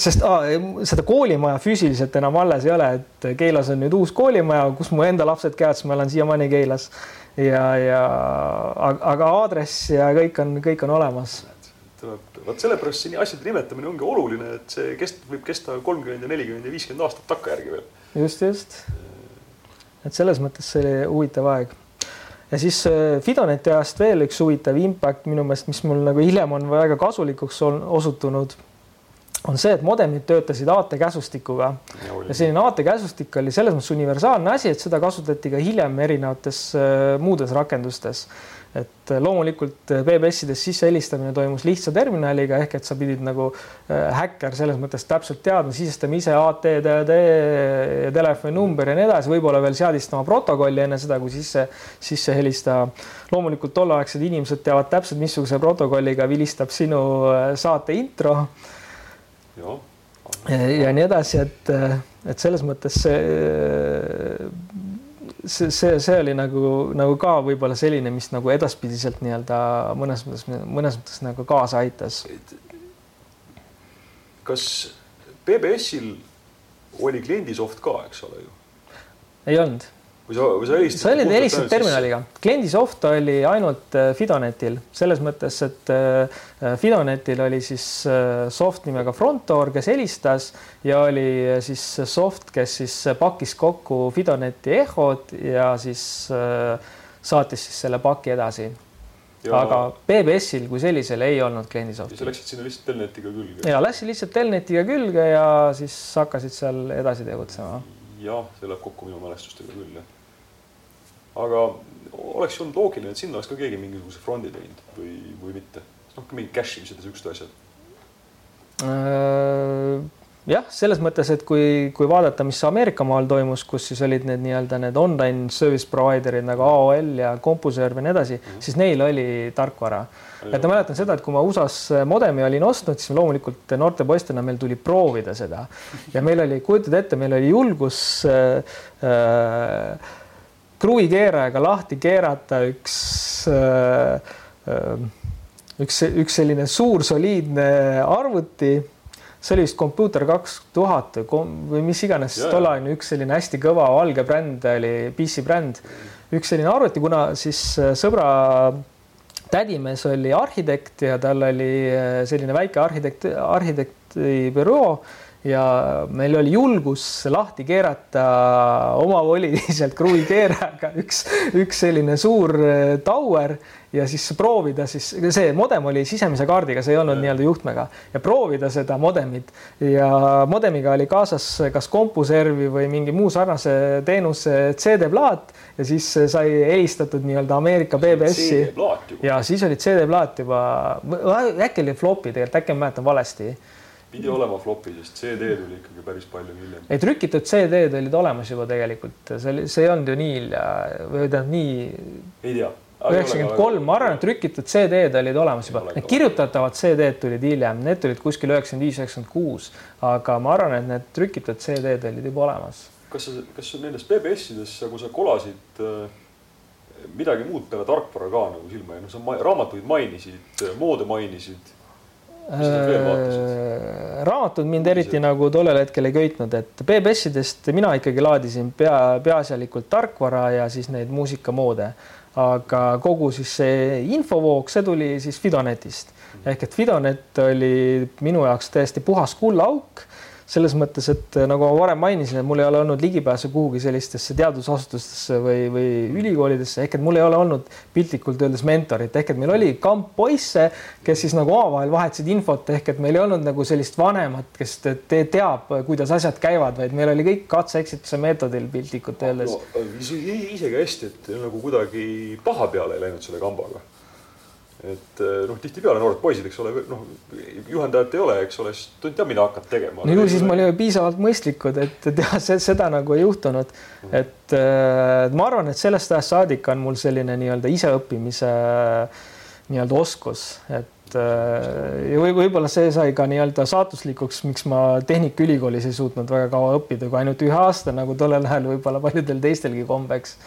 sest aa, seda koolimaja füüsiliselt enam alles ei ole, et Keilas on nüüd uus koolimaja, kus mu enda lapsed käivad, siis ma elan siiamaani Keilas ja, ja aga aadress ja kõik on, kõik on olemas. vot sellepärast see asjade nimetamine ongi oluline, et see kest-, võib kesta kolmkümmend ja nelikümmend ja viiskümmend aastat takkajärgi veel. just, just. et selles mõttes see oli huvitav aeg ja siis äh, Fidoneti ajast veel üks huvitav impact minu meelest, mis mul nagu hiljem on väga kasulikuks osutunud on see, et modemid töötasid aatekäsustikuga ja, ja selline aatekäsustik oli selles mõttes universaalne asi, et seda kasutati ka hiljem erinevates äh, muudes rakendustes et loomulikult BBS-ides sissehelistamine toimus lihtsa terminaliga ehk et sa pidid nagu äh, häkker selles mõttes täpselt teadma, sisestama ise ATTD ja telefoninumber ja nii edasi, võib-olla veel seadistama protokolli enne seda, kui sisse, sisse helistada. loomulikult tolleaegsed inimesed teavad täpselt, missuguse protokolliga vilistab sinu äh, saate intro. Ja, nii edasi, et, et selles mõttes see see, see, see oli nagu, nagu ka võib-olla selline, mis nagu edaspidiselt nii-öelda mõnes mõttes, mõnes mõttes nagu kaasa aitas. kas BBS-il oli kliendisoft ka, eks ole ju? ei olnud või sa, või sa helistasid? sa olid helistasid terminaliga. kliendi soft oli ainult äh, Fidonetil selles mõttes, et äh, Fidonetil oli siis äh, soft nimega Frontdoor, kes helistas ja oli siis soft, kes siis pakkis kokku Fidoneti ehod ja siis saatis siis selle paki edasi. Ja... aga BBS-il kui sellisel ei olnud kliendi softi. sa läksid sinna lihtsalt telnetiga külge? ja läksid lihtsalt telnetiga külge ja siis hakkasid seal edasi tegutsema jah, see läheb kokku minu mälestustega küll, jah aga oleks olnud loogiline, et sinna oleks ka keegi mingisuguse front'i teinud või, või mitte. noh, mingi cache imised ja siuksed asjad äh, jah, selles mõttes, et kui, kui vaadata, mis Ameerika maal toimus, kus siis olid need nii-öelda need online service provider'id nagu AOL ja CompuServe ja nii edasi mm, -hmm. siis neil oli tarkvara. et ma mäletan seda, et kui ma USA-s modemi olin ostnud, siis loomulikult noorte poistena meil tuli proovida seda ja meil oli, kujutad ette, meil oli julgus äh, äh, kruvikeerajaga lahti keerata üks, äh, äh, üks, üks selline suur soliidne arvuti. see oli vist kompuuter kaks tuhat või mis iganes tolleaegne üks selline hästi kõva valge bränd oli PC bränd. üks selline arvuti, kuna siis äh, sõbra tädimees oli arhitekt ja tal oli selline väike arhitekt, arhitektibüroo ja meil oli julgus lahti keerata omavoliliselt kruvikeerajaga üks, üks selline suur äh, tower ja siis proovida siis, see modem oli sisemise kaardiga, see ei olnud nii-öelda juhtmega. Ja proovida seda modemit. Ja modemiga oli kaasas kas CompuServe'i või mingi muu sarnase teenuse CD-plaat ja siis sai helistatud nii-öelda Ameerika BBS-i. ja siis oli CD-plaat juba, äkki oli floppy tegelikult, äkki ma mäletan valesti pidi olema flopi, sest CD tuli ikkagi päris palju hiljem. ei, trükitud CD-d olid olemas juba tegelikult, see oli, see ei olnud ju nii hilja või tähendab nii. ei tea. üheksakümmend kolm, ma arvan, et trükitud CD-d olid olemas juba, need kirjutatavad CD-d tulid hiljem, need tulid kuskil üheksakümmend viis, üheksakümmend kuus, aga ma arvan, et need trükitud CD-d olid juba olemas. kas sa, kas nendes BBS-ides, kui sa kolasid äh, midagi muud peale tarkvara ka nagu silma jäi, noh, sa raamatuid mainisid, moode mainisid raamatud mind eriti nagu tollel hetkel ei köitnud, et BBS-idest mina ikkagi laadisin pea, peaasjalikult tarkvara ja siis neid muusikamoode. aga kogu siis see infovoog, see tuli siis Fidonetist ehk et Fidonet oli minu jaoks täiesti puhas kullaauk selles mõttes, et äh, nagu ma varem mainisin, et mul ei ole olnud ligipääsu kuhugi sellistesse teadusasutustesse või, või ülikoolidesse ehk et mul ei ole olnud piltlikult öeldes mentorit ehk et meil oli kamp poisse, kes siis nagu omavahel vahetasid infot ehk et meil ei olnud nagu sellist vanemat, kes te teab, kuidas asjad käivad, vaid meil oli kõik katse-eksituse meetodil piltlikult öeldes no,. isegi hästi, et nagu kuidagi paha peale ei läinud selle kambaga et eh, noh, tihtipeale noored poisid, eks ole, noh, juhendajat ei ole, eks ole, siis ei tea, mida hakkad tegema. no ju siis me olime piisavalt mõistlikud, et (laughs) teha seda nagu ei juhtunud mm. -hmm. et äh, ma arvan, et sellest ajast saadik on mul selline nii-öelda iseõppimise nii-öelda oskus, et äh, ja või võib-olla see sai ka nii-öelda saatuslikuks, miks ma Tehnikaülikoolis ei suutnud väga kaua õppida, kui ainult ühe aasta nagu tollel ajal võib-olla paljudel teistelgi kombeks.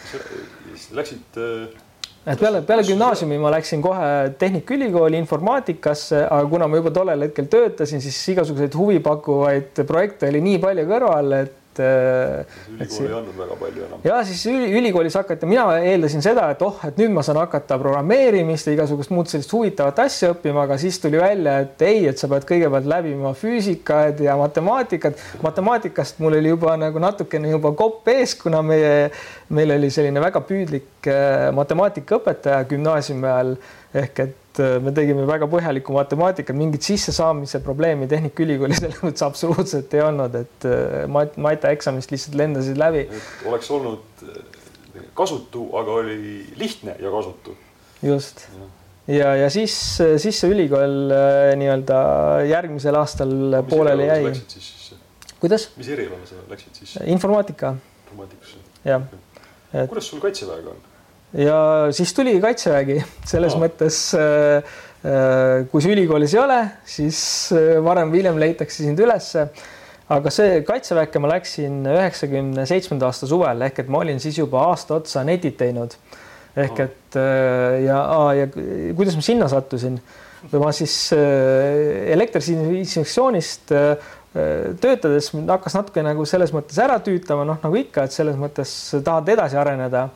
Läksid äh et peale, peale gümnaasiumi ma läksin kohe Tehnikaülikooli informaatikasse, aga kuna ma juba tollel hetkel töötasin, siis igasuguseid huvipakkuvaid projekte oli nii palju kõrval, et et. ülikool ei andnud väga palju enam. ja siis ülikoolis hakati, mina eeldasin seda, et oh, et nüüd ma saan hakata programmeerimist ja igasugust muud sellist huvitavat asja õppima, aga siis tuli välja, et ei, et sa pead kõigepealt läbima füüsikad ja matemaatikat. matemaatikast mul oli juba nagu natukene juba kopp ees, kuna meie, meil oli selline väga püüdlik äh, matemaatikaõpetaja gümnaasiumi ajal ehk et äh, me tegime väga põhjalikku matemaatikat, mingit sissesaamise probleemi Tehnikaülikoolis (laughs) mõttes absoluutselt ei olnud, et äh, mat-, matjaeksamist lihtsalt lendasid läbi. oleks olnud äh, kasutu, aga oli lihtne ja kasutu. just ja ja, ja siis, siis see ülikool nii-öelda järgmisel aastal mis pooleli jäi. kuidas? mis erialale sa läksid siis? informaatika. informaatikasse. jah. kuidas sul kaitseväega on? Ja siis tuli Kaitsevägi selles no. mõttes äh, äh, kui sa ülikoolis ei ole, siis äh, varem või hiljem leitakse sind ülesse. aga see Kaitseväkke ma läksin üheksakümne seitsmenda aasta suvel ehk et ma olin siis juba aasta otsa netit teinud. ehk et ja, ja kuidas ma sinna sattusin? ma siis elektriinspektsioonist töötades hakkas natuke nagu selles mõttes ära tüütama, noh nagu ikka, et selles mõttes tahad edasi areneda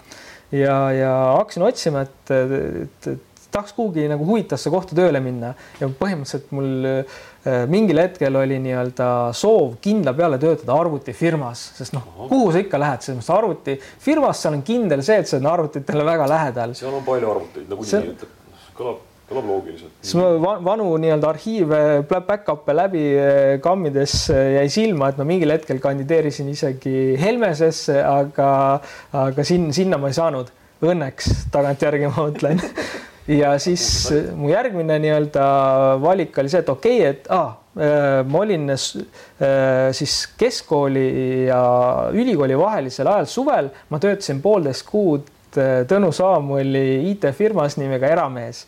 ja, ja hakkasin otsima, et, et, et tahaks kuhugi nagu huvitavasse kohta tööle minna. Ja põhimõtteliselt mul äh, mingil hetkel oli nii-öelda soov kindla peale töötada arvutifirmas, sest noh, kuhu sa ikka lähed, selles mõttes arvutifirmas, seal on kindel see, et sa oled arvutitele väga lähedal. seal on palju arvuteid, nagunii see... kõlab kõlab loogiliselt. siis ma vanu nii-öelda arhiive, back-up'e läbi eh, kammides eh, jäi silma, et ma mingil hetkel kandideerisin isegi Helmesesse, aga, aga sin-, sinna ma ei saanud. Õnneks tagantjärgi ma mõtlen (laughs) ja siis mu järgmine nii-öelda valik oli see, et okei okay,, et ah, ma olin siis keskkooli ja ülikooli vahelisel ajal suvel, ma töötasin poolteist kuud Tõnu Saamoli IT-firmas nimega Eramees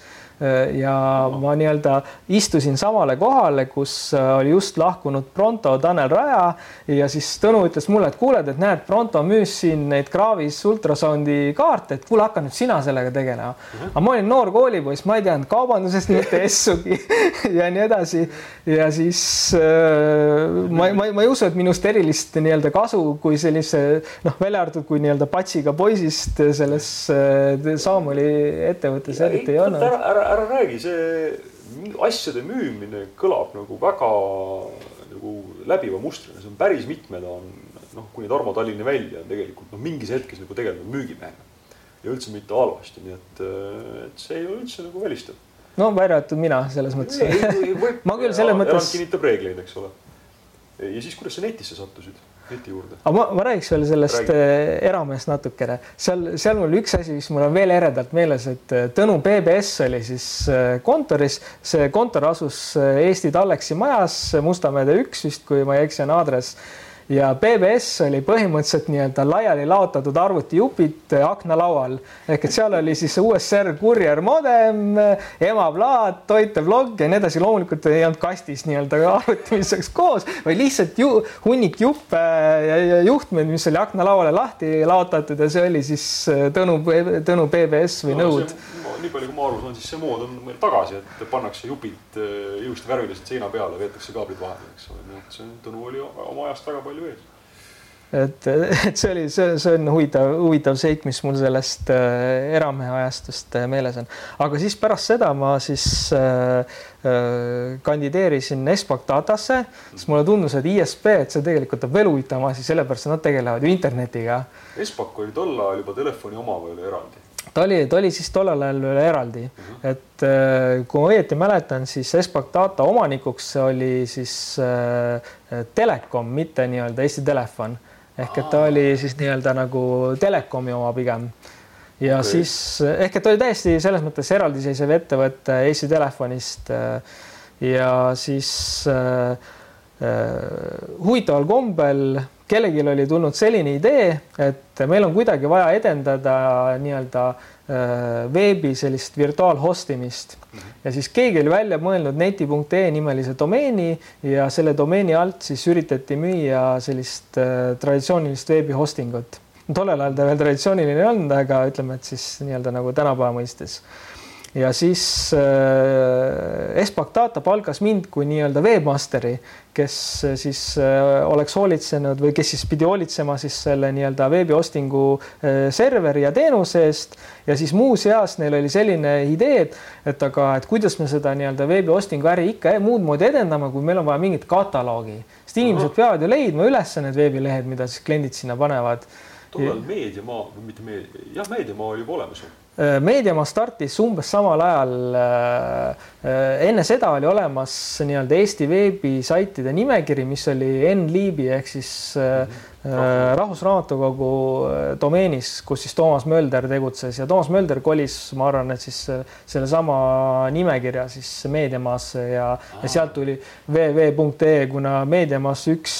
ja ma nii-öelda istusin samale kohale, kus äh, oli just lahkunud Pronto Tanel Raja ja siis Tõnu ütles mulle, et kuuled, et näed, Pronto müüs siin neid Gravis ultrasoundi kaarte, et kuule, hakka nüüd sina sellega tegelema uh. -huh. aga ma olin noor koolipoiss, ma ei teadnud kaubandusest mitte (laughs) S-ugi (laughs) ja nii edasi. ja siis äh, ma, ma, ma ei usu, et minust erilist nii-öelda kasu, kui sellise noh, välja arvatud kui nii-öelda patsiga poisist selles äh, Saamoli ettevõttes eriti ei olnud. ära, ära ära räägi, see asjade müümine kõlab nagu väga nagu läbiva mustrina, see on päris mitmed on noh, kuni Tarmo Tallinni välja on tegelikult noh, mingis hetkes nagu tegelenud müügimehena. ja üldse mitte halvasti, nii et, et see ei ole üldse nagu välistav. no välja arvatud mina selles mõttes. (laughs) ma küll selles mõttes. kinnitab reegleid, eks ole. ja siis, kuidas sa netisse sattusid? Neti juurde. aga ma, ma räägiks veel sellest Räägi. Eh, eramehest natukene, seal, seal mul üks asi, mis mul on veel eredalt meeles, et eh, Tõnu PBS oli siis eh, kontoris, see kontor asus Eesti Talleksi majas Mustamäe üks vist, kui ma ei eksi, on aadress ja BBS oli põhimõtteliselt nii-öelda laiali laotatud arvutijupid aknalaual ehk et seal oli siis USR Courier modem, emaplaat, toiteblogg ja nii edasi. loomulikult ei olnud kastis nii-öelda arvutimiseks koos, vaid lihtsalt ju hunnik juppe ja, ja juhtmeid, mis oli aknalauale lahti laotatud ja see oli siis Tõnu, Tõnu BBS või no, nõud nii palju, kui ma aru saan, siis see mood on meil tagasi, et pannakse jupid äh, ilusti värviliselt seina peale, veetakse kaablid vahele, eks ole, nii et see Tõnu oli oma ajast väga palju ees et, (laughs) et see oli, see, see on huvitav, huvitav seik, mis mul sellest äh, eramehe ajastust äh, meeles on. aga siis pärast seda ma siis äh, äh, kandideerisin Espak Datasse, sest mulle tundus, et ISP, et see tegelikult on veel huvitavam asi, sellepärast nad tegelevad ju internetiga. Espak oli tol ajal juba telefoni oma veel eraldi ta oli, ta oli siis tollel ajal veel eraldi -hmm. et äh, kui ma õieti mäletan, siis Espak Data omanikuks oli siis äh, Telekom, mitte nii-öelda Eesti Telefon ehk et ta oli siis nii-öelda nagu Telekomi oma pigem. ja okay. siis ehk et ta oli täiesti selles mõttes eraldiseisev ettevõte Eesti Telefonist. Äh, ja siis äh, äh, huvitaval kombel kellelgi oli tulnud selline idee, et meil on kuidagi vaja edendada nii-öelda äh, veebi sellist virtuaalhostimist mm -hmm. ja siis keegi oli välja mõelnud neti.ee nimelise domeeni ja selle domeeni alt siis üritati müüa sellist äh, traditsioonilist veebi hosting ut. tollel ajal ta veel traditsiooniline ei olnud, aga ütleme, et siis nii-öelda nagu tänapäeva mõistes ja siis äh, Espak Data palkas mind kui nii-öelda webmasteri, kes äh, siis äh, oleks hoolitsenud või kes siis pidi hoolitsema siis selle nii-öelda veebihostingu äh, serveri ja teenuse eest. ja siis muuseas neil oli selline idee, et, et aga, et kuidas me seda nii-öelda veebihostingu äri ikka muud moodi edendame, kui meil on vaja mingit kataloogi, sest inimesed peavad ju leidma üles need veebilehed, mida siis kliendid sinna panevad. Tollal Meediamaa, mitte Meedia, jah, Meediamaa oli juba olemas ju meediamaa startis umbes samal ajal. Äh, äh, enne seda oli olemas nii-öelda Eesti veebisaitide nimekiri, mis oli NLiibi ehk siis mm-hmm. Rahvusraamatukogu domeenis, kus siis Toomas Mölder tegutses ja Toomas Mölder kolis, ma arvan, et siis sellesama nimekirja siis Meediamaasse ja, ja sealt tuli www.ee, kuna Meediamaas üks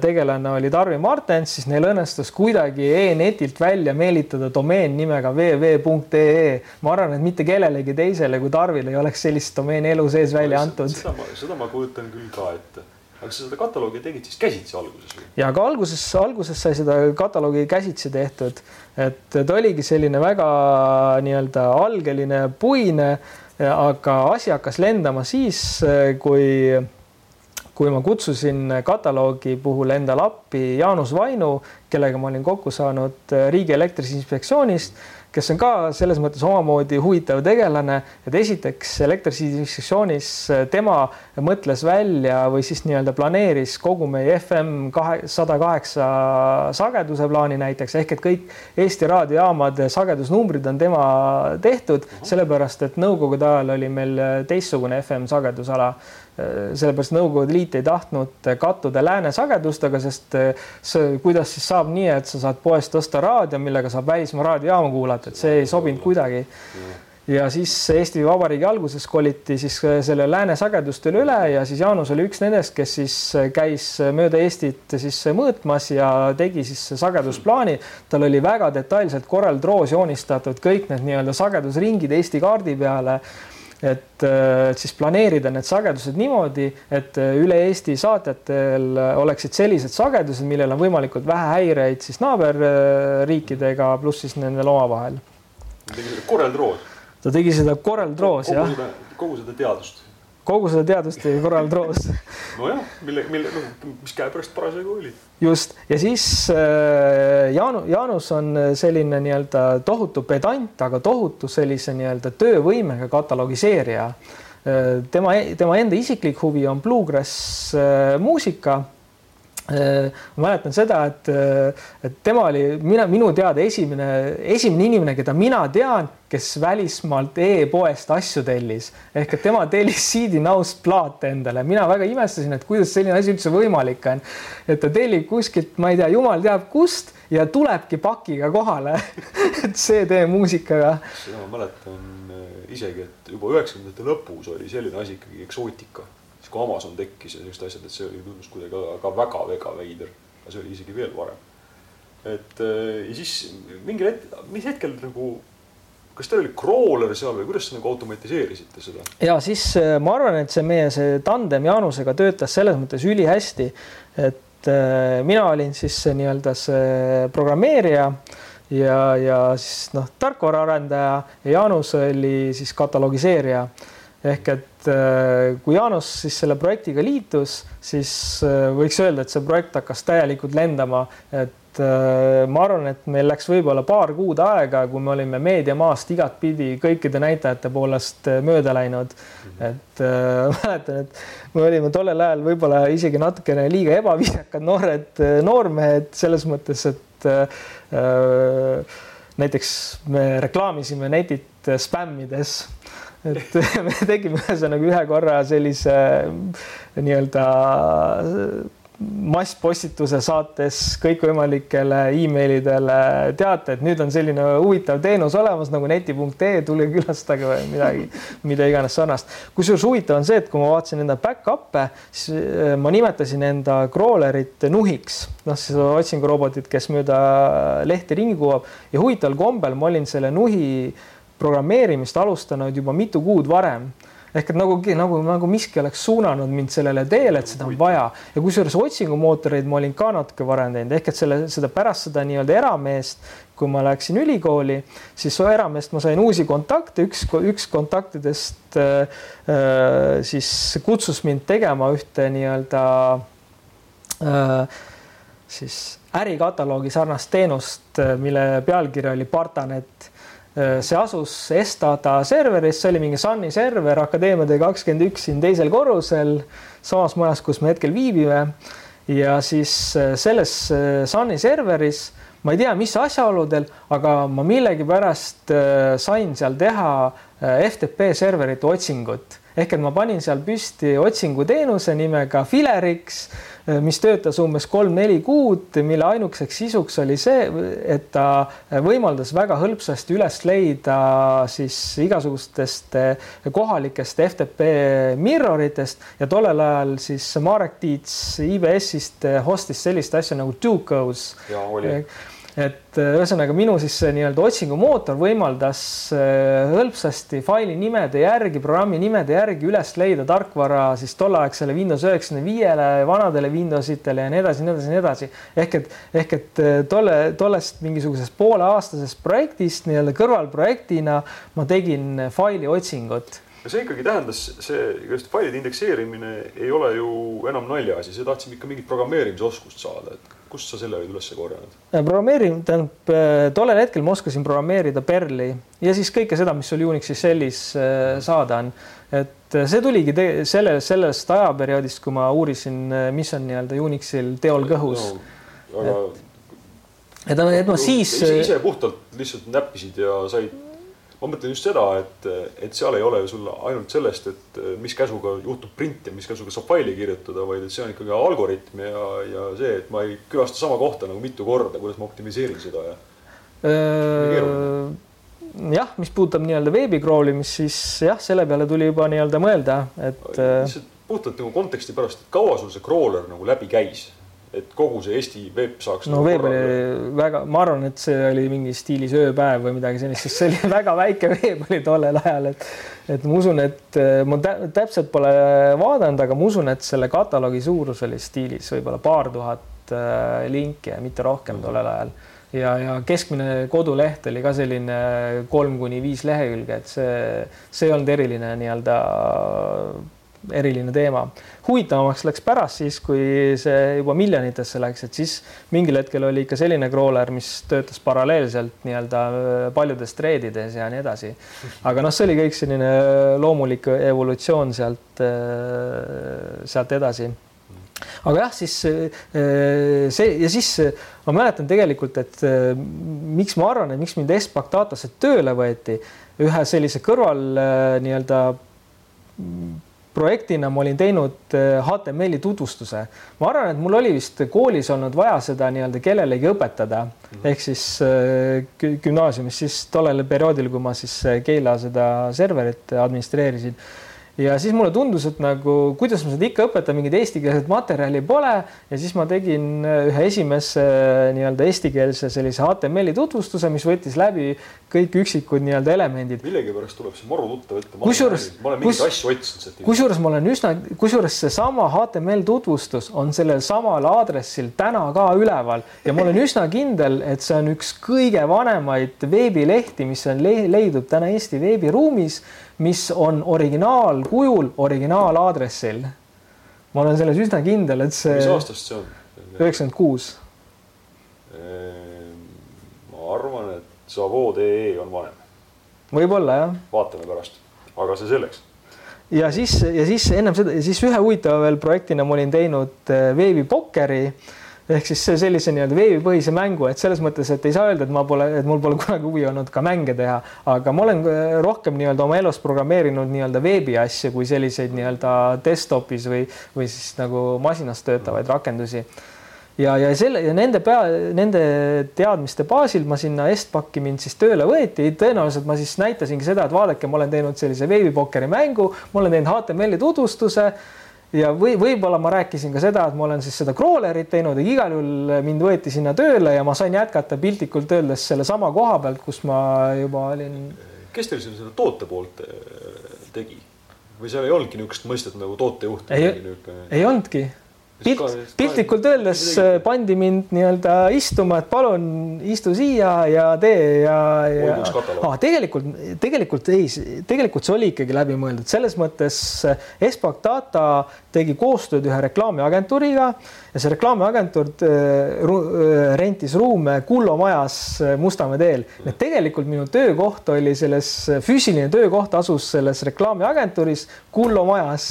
tegelane oli Tarvi Martens, siis neil õnnestus kuidagi e-netilt välja meelitada domeen nimega www.ee. ma arvan, et mitte kellelegi teisele kui Tarvile ei oleks sellist domeeni elu sees välja antud. seda ma, seda ma kujutan küll ka ette aga sa seda kataloogi tegid siis käsitsi alguses või? ja ka alguses, alguses sai seda kataloogi käsitsi tehtud, et ta oligi selline väga nii-öelda algeline, puine, aga asi hakkas lendama siis, kui kui ma kutsusin kataloogi puhul endale appi Jaanus Vainu, kellega ma olin kokku saanud Riigi Elektriinspektsioonist kes on ka selles mõttes omamoodi huvitav tegelane, et esiteks elektriinspektsioonis tema mõtles välja või siis nii-öelda planeeris kogu meie FM kahe, sada kaheksa sageduse plaani näiteks ehk et kõik Eesti raadiojaamade sagedusnumbrid on tema tehtud, sellepärast et nõukogude ajal oli meil teistsugune FM sagedusala sellepärast Nõukogude Liit ei tahtnud kattuda lääne sagedustega, sest see, kuidas siis saab nii, et sa saad poest osta raadio, millega saab välismaa raadiojaama kuulata, et see ei sobinud kuidagi. ja siis Eesti Vabariigi alguses koliti siis selle lääne sagedustele üle ja siis Jaanus oli üks nendest, kes siis käis mööda Eestit siis mõõtmas ja tegi siis sagedusplaani. tal oli väga detailselt Corel Draws joonistatud kõik need nii-öelda sagedusringid Eesti kaardi peale et äh, siis planeerida need sagedused niimoodi, et äh, üle Eesti saatjatel oleksid sellised sagedused, millel on võimalikult vähe häireid siis naaberriikidega, pluss siis nendel omavahel. Corel Draws. ta tegi seda Corel Draws jah. kogu seda teadust kogu seda teadust tegi Corel Draws nojah, mille, mille, noh, mis käepärast parasjagu oli. just ja siis äh, Jaanu, Jaanus on selline nii-öelda tohutu pedant, aga tohutu sellise nii-öelda töövõimega katalogiseerija äh,. tema, tema enda isiklik huvi on bluegrass äh, muusika Äh, ma mäletan seda, et, äh, et tema oli mina, minu teada esimene, esimene inimene, keda mina tean, kes välismaalt e-poest asju tellis ehk et tema tellis CD Now'st plaate endale. mina väga imestasin, et kuidas selline asi üldse võimalik on. et ta tellib kuskilt, ma ei tea, jumal teab kust ja tulebki pakiga kohale (laughs) CD muusikaga. seda ma mäletan äh, isegi, et juba üheksakümnendate lõpus oli selline asi ikkagi eksootika kui Amazon tekkis ja sellised asjad, et see oli tundus kuidagi ka väga-väga veider. aga see oli isegi veel varem. et äh, ja siis mingil hetkel, mis hetkel nagu, kas teil oli crawler seal või kuidas te nagu automatiseerisite seda? ja siis äh, ma arvan, et see meie see tandem Jaanusega töötas selles mõttes ülihästi, et äh, mina olin siis nii-öelda see programmeerija ja, ja siis noh, tarkvaraarendaja ja Jaanus oli siis katalogiseerija ehk et äh, kui Jaanus siis selle projektiga liitus, siis äh, võiks öelda, et see projekt hakkas täielikult lendama, et äh, ma arvan, et meil läks võib-olla paar kuud aega, kui me olime meediamaast igatpidi kõikide näitajate poolest mööda läinud. et (laughs) mäletan, et me olime tollel ajal võib-olla isegi natukene liiga ebaviisakad noored noormehed selles mõttes, et äh, näiteks me reklaamisime netit spämmides et (laughs) me tegime ühesõnaga ühe korra sellise nii-öelda masspostituse saates kõikvõimalikele emailidele teate, et nüüd on selline huvitav teenus olemas nagu neti.ee, tulge külastage või midagi, mida iganes sarnast. kusjuures huvitav on see, et kui ma vaatasin enda back-up'e, siis eh, ma nimetasin enda crawlerit nuhiks, noh, siis otsingurobotit, kes mööda lehti ringi kuvab ja huvitaval kombel ma olin selle nuhi programmeerimist alustanud juba mitu kuud varem. Ehk et nagu, nagu, nagu miski oleks suunanud mind sellele teele, et seda on vaja. Ja kusjuures otsingumootoreid ma olin ka natuke varem teinud, ehk et selle, seda pärast seda nii-öelda erameest, kui ma läksin ülikooli, siis erameest ma sain uusi kontakte, üks, üks kontaktidest äh, äh, siis kutsus mind tegema ühte nii-öelda äh, siis ärikataloogi sarnast teenust, äh, mille pealkiri oli Partanet see asus Estada serveris, see oli mingi Sunny server Akadeemia tee kakskümmend üks siin teisel korrusel, samas majas, kus me hetkel viibime. ja siis äh, selles äh, Sunny serveris ma ei tea, mis asjaoludel, aga ma millegipärast sain seal teha FTP serverite otsingut ehk et ma panin seal püsti otsinguteenuse nimega Filerix, mis töötas umbes kolm-neli kuud, mille ainukeseks sisuks oli see, et ta võimaldas väga hõlpsasti üles leida siis igasugustest kohalikest FTP mirroritest ja tollel ajal siis Marek Tiits IBS-ist hostis sellist asja nagu Ducos. ja oli et äh, ühesõnaga minu siis nii-öelda otsingumootor võimaldas äh, hõlpsasti faili nimede järgi, programmi nimede järgi üles leida tarkvara siis tolleaegsele Windows üheksakümne viiele, vanadele Windowsitele ja nii edasi, nii edasi, nii edasi. ehk et, ehk et äh, tolle, tollest mingisugusest pooleaastasest projektist nii-öelda kõrvalprojektina ma tegin faili otsingut ja see ikkagi tähendas, see just failide indekseerimine ei ole ju enam naljaasi, see tahtsime ikka mingit programmeerimisoskust saada, et kust sa selle olid üles korjanud? Äh, programmeerin, tähendab äh, tollel hetkel ma oskasin programmeerida Perli ja siis kõike seda, mis sul Unixi shellis äh, saada on. et see tuligi selle, sellest ajaperioodist, kui ma uurisin, mis on nii-öelda Unixil teol kõhus no,. aga et, et ma siis. ise puhtalt lihtsalt näppisid ja said ma mõtlen just seda, et, et seal ei ole ju sul ainult sellest, et mis käsuga juhtub print ja mis käsuga saab faili kirjutada, vaid et see on ikkagi algoritm ja, ja see, et ma ei külasta sama kohta nagu mitu korda, kuidas ma optimiseerin seda ja. jah, mis puudutab nii-öelda veebi crawl imist, siis jah, selle peale tuli juba nii-öelda mõelda, et. lihtsalt puhtalt nagu konteksti pärast, et kaua sul see crawler nagu läbi käis et kogu see Eesti veeb saaks. no nagu veeb oli väga, ma arvan, et see oli mingi stiilis ööpäev või midagi sellist, sest see oli (laughs) väga väike veeb oli tollel ajal, et et ma usun, et äh, ma täpselt pole vaadanud, aga ma usun, et selle kataloogi suurus oli stiilis võib-olla paar tuhat äh, linki ja mitte rohkem tollel ajal ja, ja keskmine koduleht oli ka selline kolm kuni viis lehekülge, et see, see ei olnud eriline nii-öelda eriline teema. huvitavamaks läks pärast siis, kui see juba miljonitesse läks, et siis mingil hetkel oli ikka selline crawler, mis töötas paralleelselt nii-öelda äh, paljudes threadides ja nii edasi. aga noh, see oli kõik selline loomulik evolutsioon sealt, äh, sealt edasi aga jah, siis äh, see ja siis ma mäletan tegelikult, et miks ma arvan, et miks mind Espak Datasse tööle võeti ühe sellise kõrval nii-öelda projektina ma olin teinud HTML-i äh, tutvustuse. ma arvan, et mul oli vist koolis olnud vaja seda nii-öelda kellelegi õpetada mm -hmm. ehk siis äh, gümnaasiumis siis tollel perioodil, kui ma siis äh, Keila seda serverit administreerisin ja siis mulle tundus, et nagu kuidas ma seda ikka õpetan, mingit eestikeelset materjali pole. Ja siis ma tegin äh, ühe esimese äh, nii-öelda eestikeelse sellise HTML-i tutvustuse, mis võttis läbi kõik üksikud nii-öelda elemendid. millegipärast tuleb see maru tuttav ette. kusjuures, kus, kusjuures ma olen üsna, kusjuures seesama HTML tutvustus on sellel samal aadressil täna ka üleval. Ja ma olen üsna kindel, et see on üks kõige vanemaid veebilehti, mis on le leidub täna Eesti veebiruumis mis on originaalkujul originaalaadressil. ma olen selles üsna kindel, et see. mis aastast see on? üheksakümmend kuus. Ehm, ma arvan, et Savoo.ee on vanem. võib-olla jah. vaatame pärast, aga see selleks ja siis, ja siis ennem seda ja siis ühe huvitava veel projektina ma olin teinud eh, veebipokkeri ehk siis sellise nii-öelda veebipõhise mängu, et selles mõttes, et ei saa öelda, et ma pole, et mul pole kunagi huvi olnud ka mänge teha, aga ma olen äh, rohkem nii-öelda oma elus programmeerinud nii-öelda veebi asju kui selliseid nii-öelda desktop'is või, või siis nagu masinas töötavaid rakendusi. Ja, ja selle ja nende pea, nende teadmiste baasil ma sinna Estbaki mind siis tööle võeti, tõenäoliselt ma siis näitasingi seda, et vaadake, ma olen teinud sellise veebipokkeri mängu, ma olen teinud HTML-i tutvustuse ja või võib-olla ma rääkisin ka seda, et ma olen siis seda crawler'it teinud, aga igal juhul mind võeti sinna tööle ja ma sain jätkata piltlikult öeldes sellesama koha pealt, kus ma juba olin. kes teil selle toote poolt äh, tegi või seal ei olnudki niisugust mõistet nagu tootejuht? ei, ei olnudki pilt, piltlikult öeldes äh, pandi mind nii-öelda istuma, et palun istu siia ja tee ja, ja. Ah, tegelikult, tegelikult ei, tegelikult see oli ikkagi läbimõeldud, selles mõttes äh, Espak Data tegi koostööd ühe reklaamiagentuuriga ja see reklaamiagentuur äh, rentis ruume Kullo majas Mustamäe teel. et tegelikult minu töökoht oli selles, füüsiline töökoht asus selles reklaamiagentuuris Kullo majas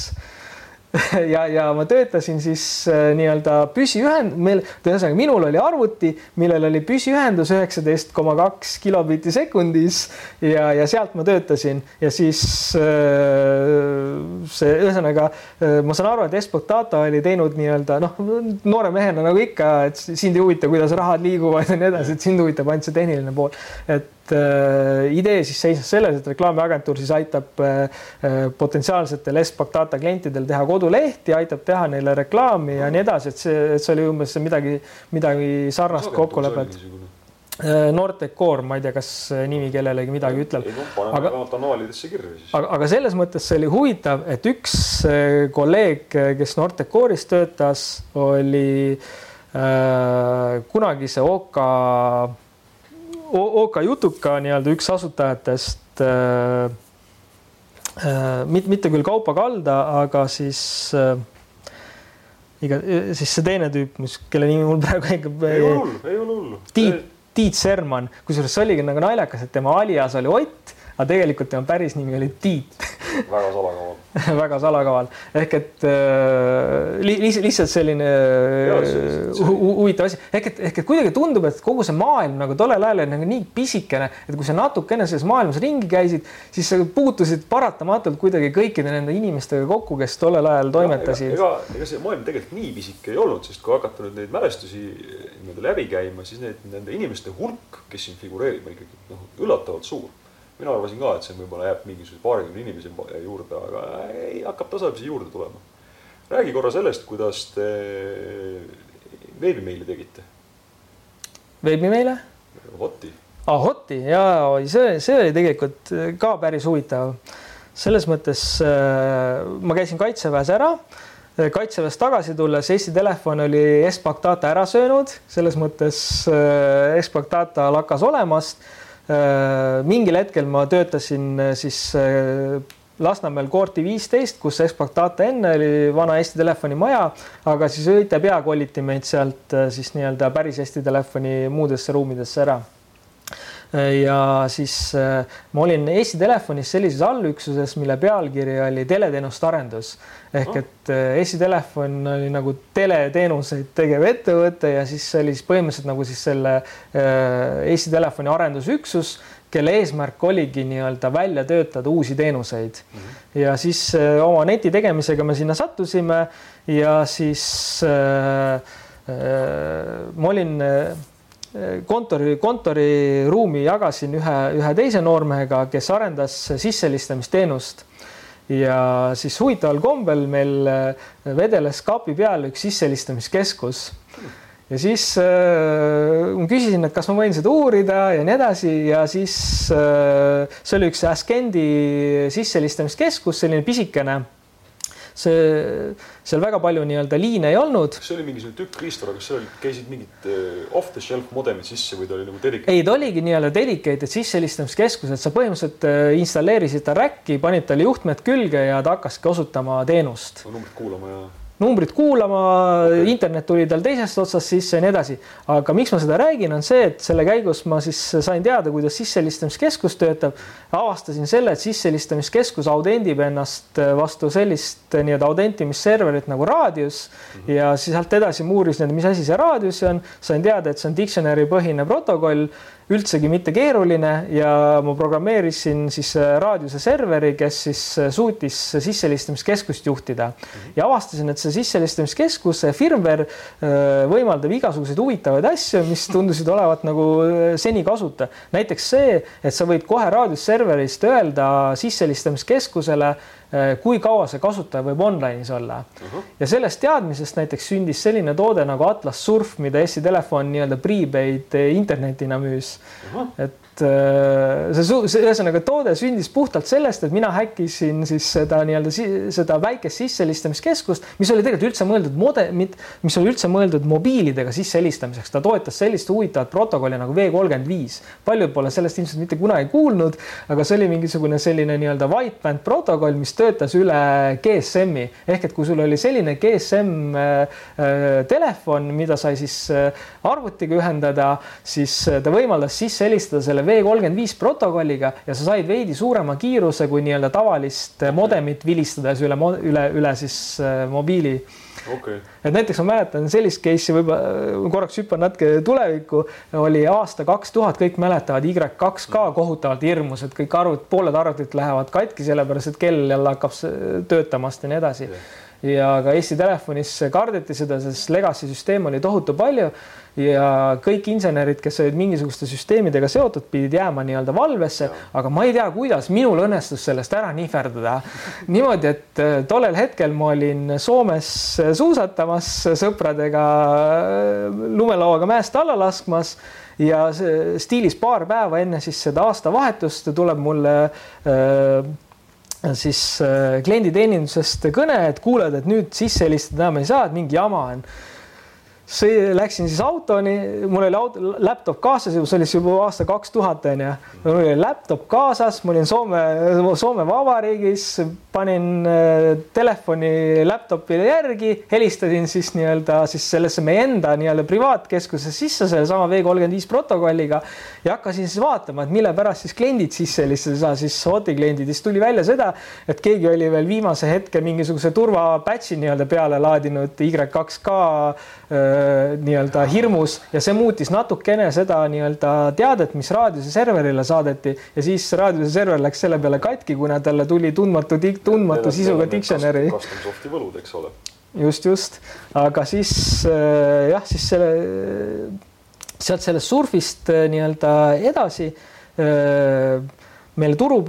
(laughs) ja, ja ma töötasin siis äh, nii-öelda püsiühend-, meil, ühesõnaga minul oli arvuti, millel oli püsiühendus üheksateist koma kaks kilobitti sekundis ja, ja sealt ma töötasin. Ja siis äh, see ühesõnaga äh, ma saan aru, et Espoc Data oli teinud nii-öelda noh, noore mehena nagu ikka, et sind ei huvita, kuidas rahad liiguvad ja nii edasi, et sind huvitab ainult see tehniline pool, et idee siis seisnes selles, et reklaamiagentuur siis aitab äh, äh potentsiaalsetel Espoc Data klientidel teha kodulehti, aitab teha neile reklaami ja nii edasi, et see, et see oli umbes midagi, midagi sarnast kokkulepet. Äh, Nordecor, ma ei tea, kas nimi kellelegi midagi ütleb. aga, aga, aga selles mõttes see oli huvitav, et üks äh, kolleeg, kes Nordecoris töötas, oli äh, kunagise OK OK Jutuka nii-öelda üks asutajatest äh,, äh, mitte, mitte küll Kaupo Kalda, aga siis äh, iga, siis see teine tüüp, mis, kelle nimi mul praegu ikka. ei ole hullu, ei ole hullu. Tiit, Tiit Serman, kusjuures see oligi nagu naljakas, et tema alias oli Ott, aga tegelikult tema päris nimi oli Tiit. Väga salakaval. (laughs) Väga salakaval. Ehk et äh, li, lihtsalt selline äh, huvitav asi. Ehk et ehk et kuidagi tundub, et kogu see maailm nagu tollel ajal oli nagu nii pisikene, et kui sa natukene selles maailmas ringi käisid, siis sa puutusid paratamatult kuidagi kõikide nende inimestega kokku, kes tollel ajal toimetasid. ega, ega see maailm tegelikult nii pisike ei olnud, sest kui hakata nüüd neid mälestusi niimoodi läbi käima, siis need nende inimeste hulk, kes siin figureerib, on ikkagi noh, üllatavalt suur mina arvasin ka, et see võib-olla jääb mingisuguse paarikümne inimese juurde, aga ei, hakkab tasapisi juurde tulema. räägi korra sellest, kuidas te veebimeili tegite. veebimeile? Hoti. ah, Hoti ja see, see oli tegelikult ka päris huvitav. selles mõttes äh, ma käisin kaitseväes ära kaitseväest tagasi tulles Eesti Telefon oli Espak Data ära söönud, selles mõttes äh, Espak Data lakkas olemast Äh, mingil hetkel ma töötasin äh, siis äh, Lasnamäel Koorti viisteist, kus Espak Data enne oli vana Eesti Telefoni maja, aga siis õite pea koliti meid sealt siis nii-öelda päris Eesti Telefoni muudesse ruumidesse ära ja siis ma olin Eesti Telefonis sellises allüksuses, mille pealkiri oli teleteenuste arendus ehk oh. et Eesti Telefon oli nagu teleteenuseid tegev ettevõte ja siis see oli siis põhimõtteliselt nagu siis selle Eesti Telefoni arendusüksus, kelle eesmärk oligi nii-öelda välja töötada uusi teenuseid mm. -hmm. ja siis oma neti tegemisega me sinna sattusime ja siis äh, äh, ma olin äh, kontori, kontoriruumi jagasin ühe, ühe teise noormehega, kes arendas sisselistamisteenust ja siis huvitaval kombel meil äh, vedeles kapi peal üks sisselistamiskeskus. ja siis äh, ma küsisin, et kas ma võin seda uurida ja nii edasi ja siis äh, see oli üks Askendi sisselistamiskeskus, selline pisikene see, seal väga palju nii-öelda liine ei olnud. see oli mingisugune tükk riistvara, kas seal käisid mingid eh, off the shelf modemid sisse või ta oli nagu dedicated? ei, ta oligi nii-öelda dedicated sisselistamiskeskus, et sa põhimõtteliselt eh, installeerisid ta räkki, panid talle juhtmed külge ja ta hakkaski osutama teenust no,. numbrit kuulama ja numbrit kuulama internet tuli tal teisest otsast sisse ja nii edasi. aga miks ma seda räägin, on see, et selle käigus ma siis sain teada, kuidas sisselistamiskeskus töötab. avastasin selle, et sisselistamiskeskus audendib ennast vastu sellist nii-öelda audentimisserverit nagu Radius mm -hmm. ja siis sealt edasi ma uurisin, et mis asi see Radius on, sain teada, et see on dictionary põhine protokoll üldsegi mitte keeruline ja ma programmeerisin siis äh, raadiuse serveri, kes siis äh, suutis sisselistamiskeskust juhtida ja avastasin, et see sisselistamiskeskus, see firmware äh, võimaldab igasuguseid huvitavaid asju, mis tundusid olevat nagu seni kasuta. näiteks see, et sa võid kohe raadiusserverist öelda sisselistamiskeskusele Äh, kui kaua see kasutaja võib online'is olla uh. -huh. ja sellest teadmisest näiteks sündis selline toode nagu Atlas Surf, mida Eesti Telefon nii-öelda prepaid internetina müüs uh. -huh. et äh, see, see ühesõnaga toode sündis puhtalt sellest, et mina häkkisin siis seda nii-öelda seda väikest sisselistamiskeskust, mis oli tegelikult üldse mõeldud mode, mis oli üldse mõeldud mobiilidega sissehelistamiseks, ta toetas sellist huvitavat protokolli nagu V kolmkümmend viis. paljud pole sellest ilmselt mitte kunagi kuulnud, aga see oli mingisugune selline nii-öelda wideband protokoll, mis töötas üle GSM-i ehk et kui sul oli selline GSM äh, äh, telefon, mida sai siis äh, arvutiga ühendada, siis äh, ta võimaldas sisse helistada selle V35 protokolliga ja sa said veidi suurema kiiruse kui nii-öelda tavalist modemit vilistades üle, üle, üle siis äh, mobiili. Okay.. et näiteks ma mäletan sellist case'i võib-olla korraks hüppan natuke tulevikku, oli aasta kaks tuhat, kõik mäletavad Y2K kohutavalt hirmus, et kõik arvut-, pooled arvutid lähevad katki, sellepärast et kell jälle hakkab töötamast ja nii edasi. Yeah ja ka Eesti Telefonis kardeti seda, sest legacy süsteem oli tohutu palju ja kõik insenerid, kes olid mingisuguste süsteemidega seotud, pidid jääma nii-öelda valvesse, aga ma ei tea, kuidas minul õnnestus sellest ära nihverdada. niimoodi, et äh, tollel hetkel ma olin Soomes suusatamas sõpradega äh, lumelauaga mäest alla laskmas ja stiilis paar päeva enne siis seda aastavahetust tuleb mulle äh, siis äh, klienditeenindusest kõne, et kuuled, et nüüd sisse helistada enam ei saa, et mingi jama on see, läksin siis autoni, mul oli auto, laptop kaasas, see oli juba aasta kaks tuhat onju. mul oli laptop kaasas, ma olin Soome, Soome Vabariigis, panin äh, telefoni laptopile järgi, helistasin siis nii-öelda siis sellesse meie enda nii-öelda privaatkeskuse sisse sellesama V35 protokolliga ja hakkasin siis vaatama, et mille pärast siis kliendid sisse saa, siis Hoti kliendid, siis tuli välja seda, et keegi oli veel viimase hetke mingisuguse turvapatch'i nii-öelda peale laadinud Y2K Äh, nii-öelda hirmus ja see muutis natukene seda nii-öelda teadet, mis raadiose serverile saadeti ja siis raadiose server läks selle peale katki, kuna talle tuli tundmatu, tundmatu sisuga dictionary. custom soft'i võlud, eks ole. just, just, aga siis äh, jah, siis selle, sealt sellest surfist äh, nii-öelda edasi meil turu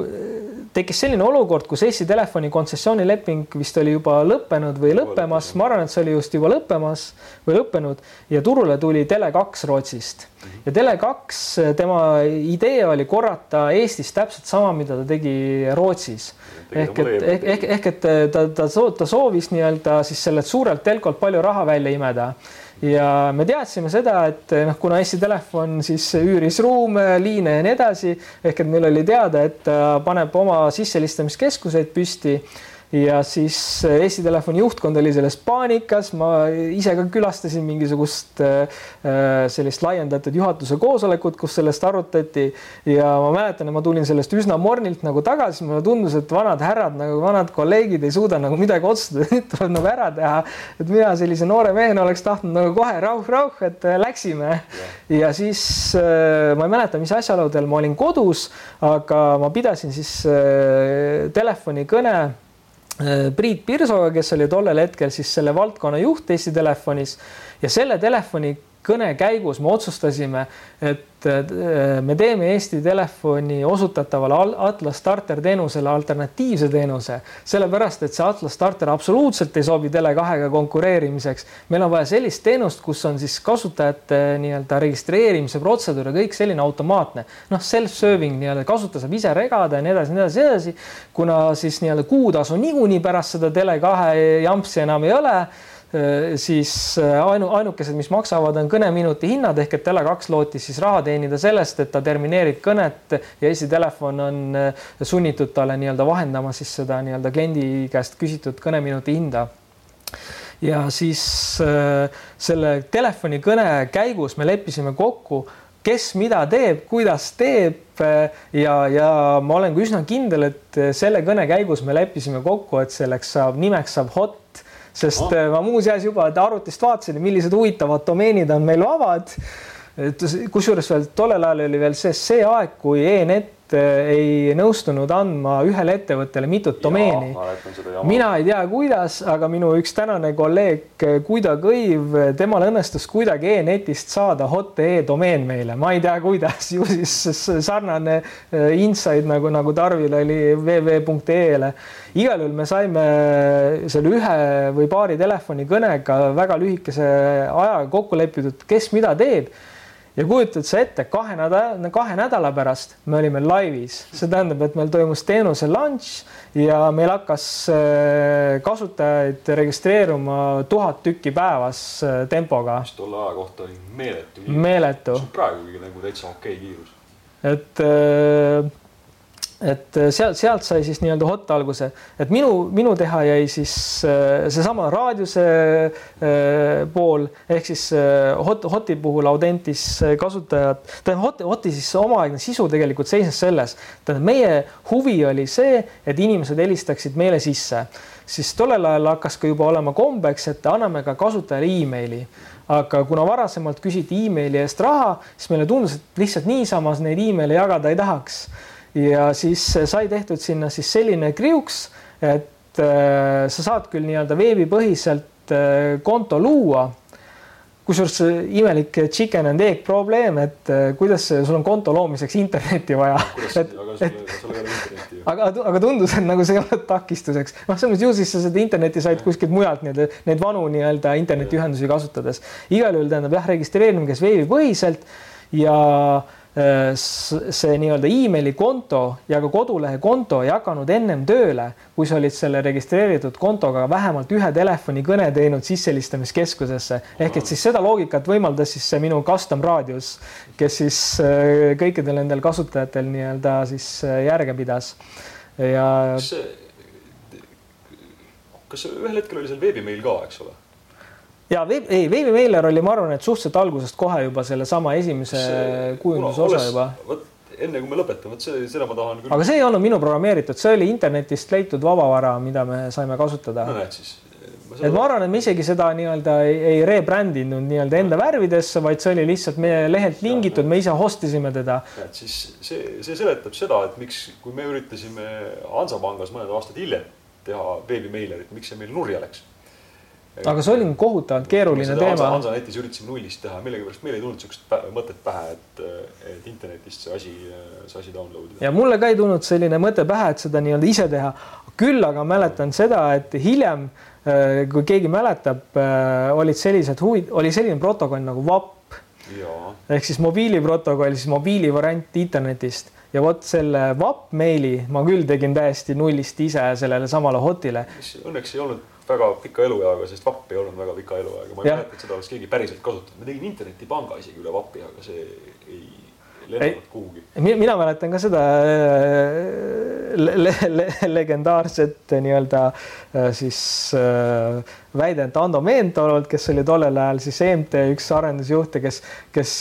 tekkis selline olukord, kus Eesti Telefoni kontsessioonileping vist oli juba lõppenud või lõppemas, ma arvan, et see oli just juba lõppemas või lõppenud. Ja turule tuli Tele2 Rootsist. Ja Tele2, tema idee oli korrata Eestis täpselt sama, mida ta tegi Rootsis. ehk et ehk, ehk, ehk et ta, ta, ta soovis nii-öelda siis sellelt suurelt telkolt palju raha välja imeda ja me teadsime seda, et noh, kuna Eesti Telefon siis üüris ruume, liine ja nii edasi, ehk et meil oli teada, et ta paneb oma sisselistamiskeskuseid püsti ja siis Eesti Telefoni juhtkond oli selles paanikas, ma ise ka külastasin mingisugust äh, sellist laiendatud juhatuse koosolekut, kus sellest arutati. Ja ma mäletan, et ma tulin sellest üsna mornilt nagu tagasi, mulle tundus, et vanad härrad nagu vanad kolleegid ei suuda nagu midagi otsustada, (laughs) nüüd tuleb nagu ära teha. et mina sellise noore mehena oleks tahtnud nagu kohe rauh-rauh, et äh, läksime. Ja siis äh, ma ei mäleta, mis asjaoludel ma olin kodus, aga ma pidasin siis telefonikõne Äh, Priit Pirsoga, kes oli tollel hetkel siis selle valdkonna juht Eesti Telefonis ja selle telefoni kõne käigus me otsustasime, et me teeme Eesti Telefoni osutatavale Atlas Starter teenusele alternatiivse teenuse, sellepärast et see Atlas Starter absoluutselt ei sobi Tele2-ga konkureerimiseks. meil on vaja sellist teenust, kus on siis kasutajate nii-öelda registreerimise protseduur ja kõik selline automaatne, noh, self-serving nii-öelda, kasutaja saab ise regada ja nii edasi, nii edasi, nii edasi. kuna siis nii-öelda kuutasu niikuinii pärast seda Tele2 jampsi enam ei ole Äh, siis äh, ainu, ainukesed, mis maksavad, on kõneminuti hinnad ehk et Tele2 lootis siis raha teenida sellest, et ta termineerib kõnet ja Eesti Telefon on äh, sunnitud talle nii-öelda vahendama siis seda nii-öelda kliendi käest küsitud kõneminuti hinda. Ja siis selle telefonikõne käigus me leppisime kokku, kes mida teeb, kuidas teeb ja, ja ma olen ka üsna kindel, et selle kõne käigus me leppisime kokku, et selleks saab, nimeks saab hot sest oh. ma muuseas juba arvutist vaatasin, millised huvitavad domeenid on meil vabad. et kusjuures veel tollel ajal oli veel see, see aeg, kui e-net ei nõustunud andma ühele ettevõttele mitut domeeni. mina ei tea, kuidas, aga minu üks tänane kolleeg eh, Guido Kõiv, temal õnnestus kuidagi e-netist saada hot.ee domeen meile, ma ei tea, kuidas, ju siis sarnane insight nagu, nagu Tarvil oli www.ee-le. igal juhul me saime selle ühe või paari telefonikõnega väga lühikese ajaga kokku lepitud, kes mida teeb ja kujutad sa ette, kahe nädala, kahe nädala pärast me olime laivis, see tähendab, et meil toimus teenuse launch ja meil hakkas äh, kasutajaid registreeruma tuhat tükki päevas äh, tempoga. mis tolle aja kohta oli meeletu. meeletu. praegugi nagu täitsa okei okay kiirus. et äh, et äh, sealt, sealt sai siis nii-öelda hot alguse, et minu, minu teha jäi siis äh, seesama raadiuse äh, pool. Ehk siis hot, hoti puhul Audentis kasutajad, tähendab hot, hoti siis omaaegne sisu tegelikult seisnes selles, tähendab meie huvi oli see, et inimesed helistaksid meile sisse, siis tollel ajal hakkas ka juba olema kombeks, et anname ka kasutajale emaili. Aga kuna varasemalt küsiti emaili eest raha, siis meile tundus, et lihtsalt niisama neid emaile jagada ei tahaks ja siis sai tehtud sinna siis selline kriuks, et äh, sa saad küll nii-öelda veebipõhiselt äh, konto luua kusjuures imelik chicken and egg probleem, et äh, kuidas sul on konto loomiseks internetti vaja. et, et, aga, aga tundus, et nagu see ei ole takistuseks. noh, selles mõttes ju siis sa seda internetti said kuskilt mujalt nii-öelda neid vanu nii-öelda internetiühendusi kasutades. igal juhul tähendab jah, registreerimine käis veebipõhiselt ja äh, Äh, see nii-öelda emaili konto ja ka kodulehe konto ei hakanud ennem tööle, kui sa olid selle registreeritud kontoga vähemalt ühe telefonikõne teinud sisselistamiskeskusesse. ehk et siis seda loogikat võimaldas siis see minu custom raadius, kes siis äh, kõikidel nendel kasutajatel nii-öelda siis äh, järge pidas ja. kas ühel hetkel oli seal veebimeil ka, eks ole? Ja veeb, ei, veebimeiler oli, ma arvan, et suhteliselt algusest kohe juba sellesama esimese kujunduse osa juba. enne kui me lõpetame, vot see, seda ma tahan küll. aga see ei olnud minu programmeeritud, see oli internetist leitud vabavara, mida me saime kasutada. no näed siis. et ma arvan, et me isegi seda nii-öelda ei, ei rebrand inud nii-öelda enda värvidesse, vaid see oli lihtsalt meie lehelt lingitud, me ise host isime teda. et siis see, see seletab seda, et miks, kui me üritasime Hansapangas mõned aastad hiljem teha veebimeilerit, miks see meil nurja läks aga see oli kohutavalt keeruline teema. Hansanetis üritasime nullist teha, millegipärast meil ei tulnud niisugust mõtet pähe, et, et internetist see asi, see asi download ida. ja mulle ka ei tulnud selline mõte pähe, et seda nii-öelda ise teha. küll aga mäletan seda, et hiljem, äh, kui keegi mäletab, äh, olid sellised huvid, oli selline protokoll nagu VAP. ehk siis mobiiliprotokoll, siis mobiilivariant internetist ja vot selle VAP meili ma küll tegin täiesti nullist ise sellele samale hotile. õnneks ei olnud väga pika elueaga, sest vapp ei olnud väga pika elueaga, ma ei mäleta, et seda oleks keegi päriselt kasutanud, ma tegin internetipanga isegi üle vapi, aga see ei lennanud kuhugi. mina mäletan ka seda äh, le le le legendaarset nii-öelda äh, siis äh, väidet Ando Meentololt, kes oli tollel ajal siis EMT üks arendusjuhte, kes, kes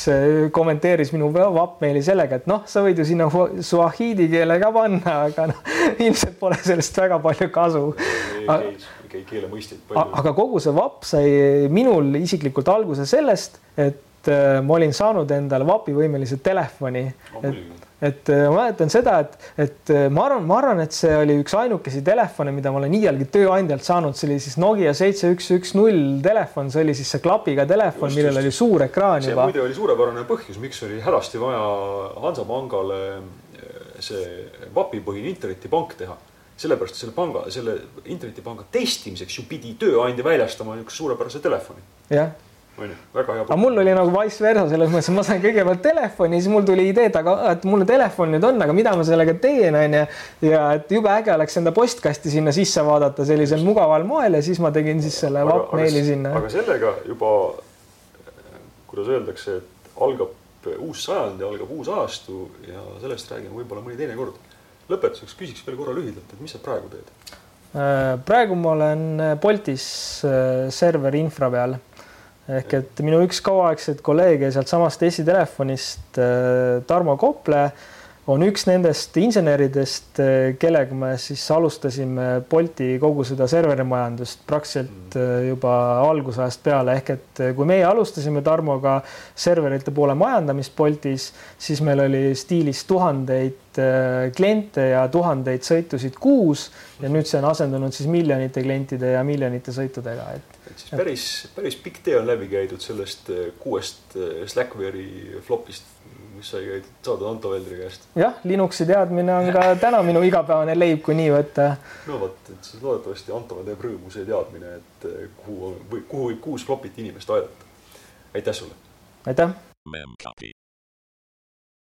kommenteeris minu vapp-meili sellega, et noh, sa võid ju sinna suahiidi keele ka panna, aga noh, (laughs) ilmselt pole sellest väga palju kasu keelemõisteid palju. aga kogu see vapp sai minul isiklikult alguse sellest, et äh, ma olin saanud endale vapivõimelise telefoni oh,. et, et äh, ma mäletan seda, et, et äh, ma arvan, ma arvan, et see oli üks ainukesi telefone, mida ma olen iialgi tööandjalt saanud, see oli siis Nokia seitse üks üks null telefon, see oli siis see klapiga telefon, millel oli suur ekraan see juba. muide oli suurepärane põhjus, miks oli hädasti vaja Hansapangale see vapipõhine internetipank teha sellepärast selle panga, selle internetipanga testimiseks ju pidi tööandja väljastama niisuguse suurepärase telefoni. jah on ju, väga hea. aga mul oli nagu vice versa selles mõttes, et ma sain kõigepealt telefoni, siis mul tuli idee, et aga, et mul telefon nüüd on, aga mida ma sellega teen, onju. ja et jube äge oleks enda postkasti sinna sisse vaadata sellisel Just. mugaval moel ja siis ma tegin siis selle vapp-meili sinna. aga sellega juba, kuidas öeldakse, et algab uus sajand ja algab uus ajastu ja sellest räägime võib-olla mõni teine kord lõpetuseks küsiks veel korra lühidalt, et mis sa praegu teed? Äh, praegu ma olen äh, Boltis äh, serveri infra peal ehk et minu üks kauaaegseid kolleege sealtsamast Eesti Telefonist, Tarmo Kople on üks nendest inseneridest, kellega me siis alustasime Bolti kogu seda serverimajandust praktiliselt mm. juba algusajast peale, ehk et kui meie alustasime Tarmoga serverite poole majandamist Boltis, siis meil oli stiilis tuhandeid äh, kliente ja tuhandeid sõitusid kuus ja nüüd see on asendunud siis miljonite klientide ja miljonite sõitudega, et. et siis päris, päris pikk tee on läbi käidud sellest kuuest Slackwari flopist mis sai saadud Anto Veldri käest. jah, Linuxi teadmine on ka (laughs) täna minu igapäevane leib, kui nii võtta. no vot, et siis loodetavasti Antole teeb rõõmu see teadmine, et kuhu, kuhu võib kuus flopit inimest aidata. aitäh sulle. aitäh.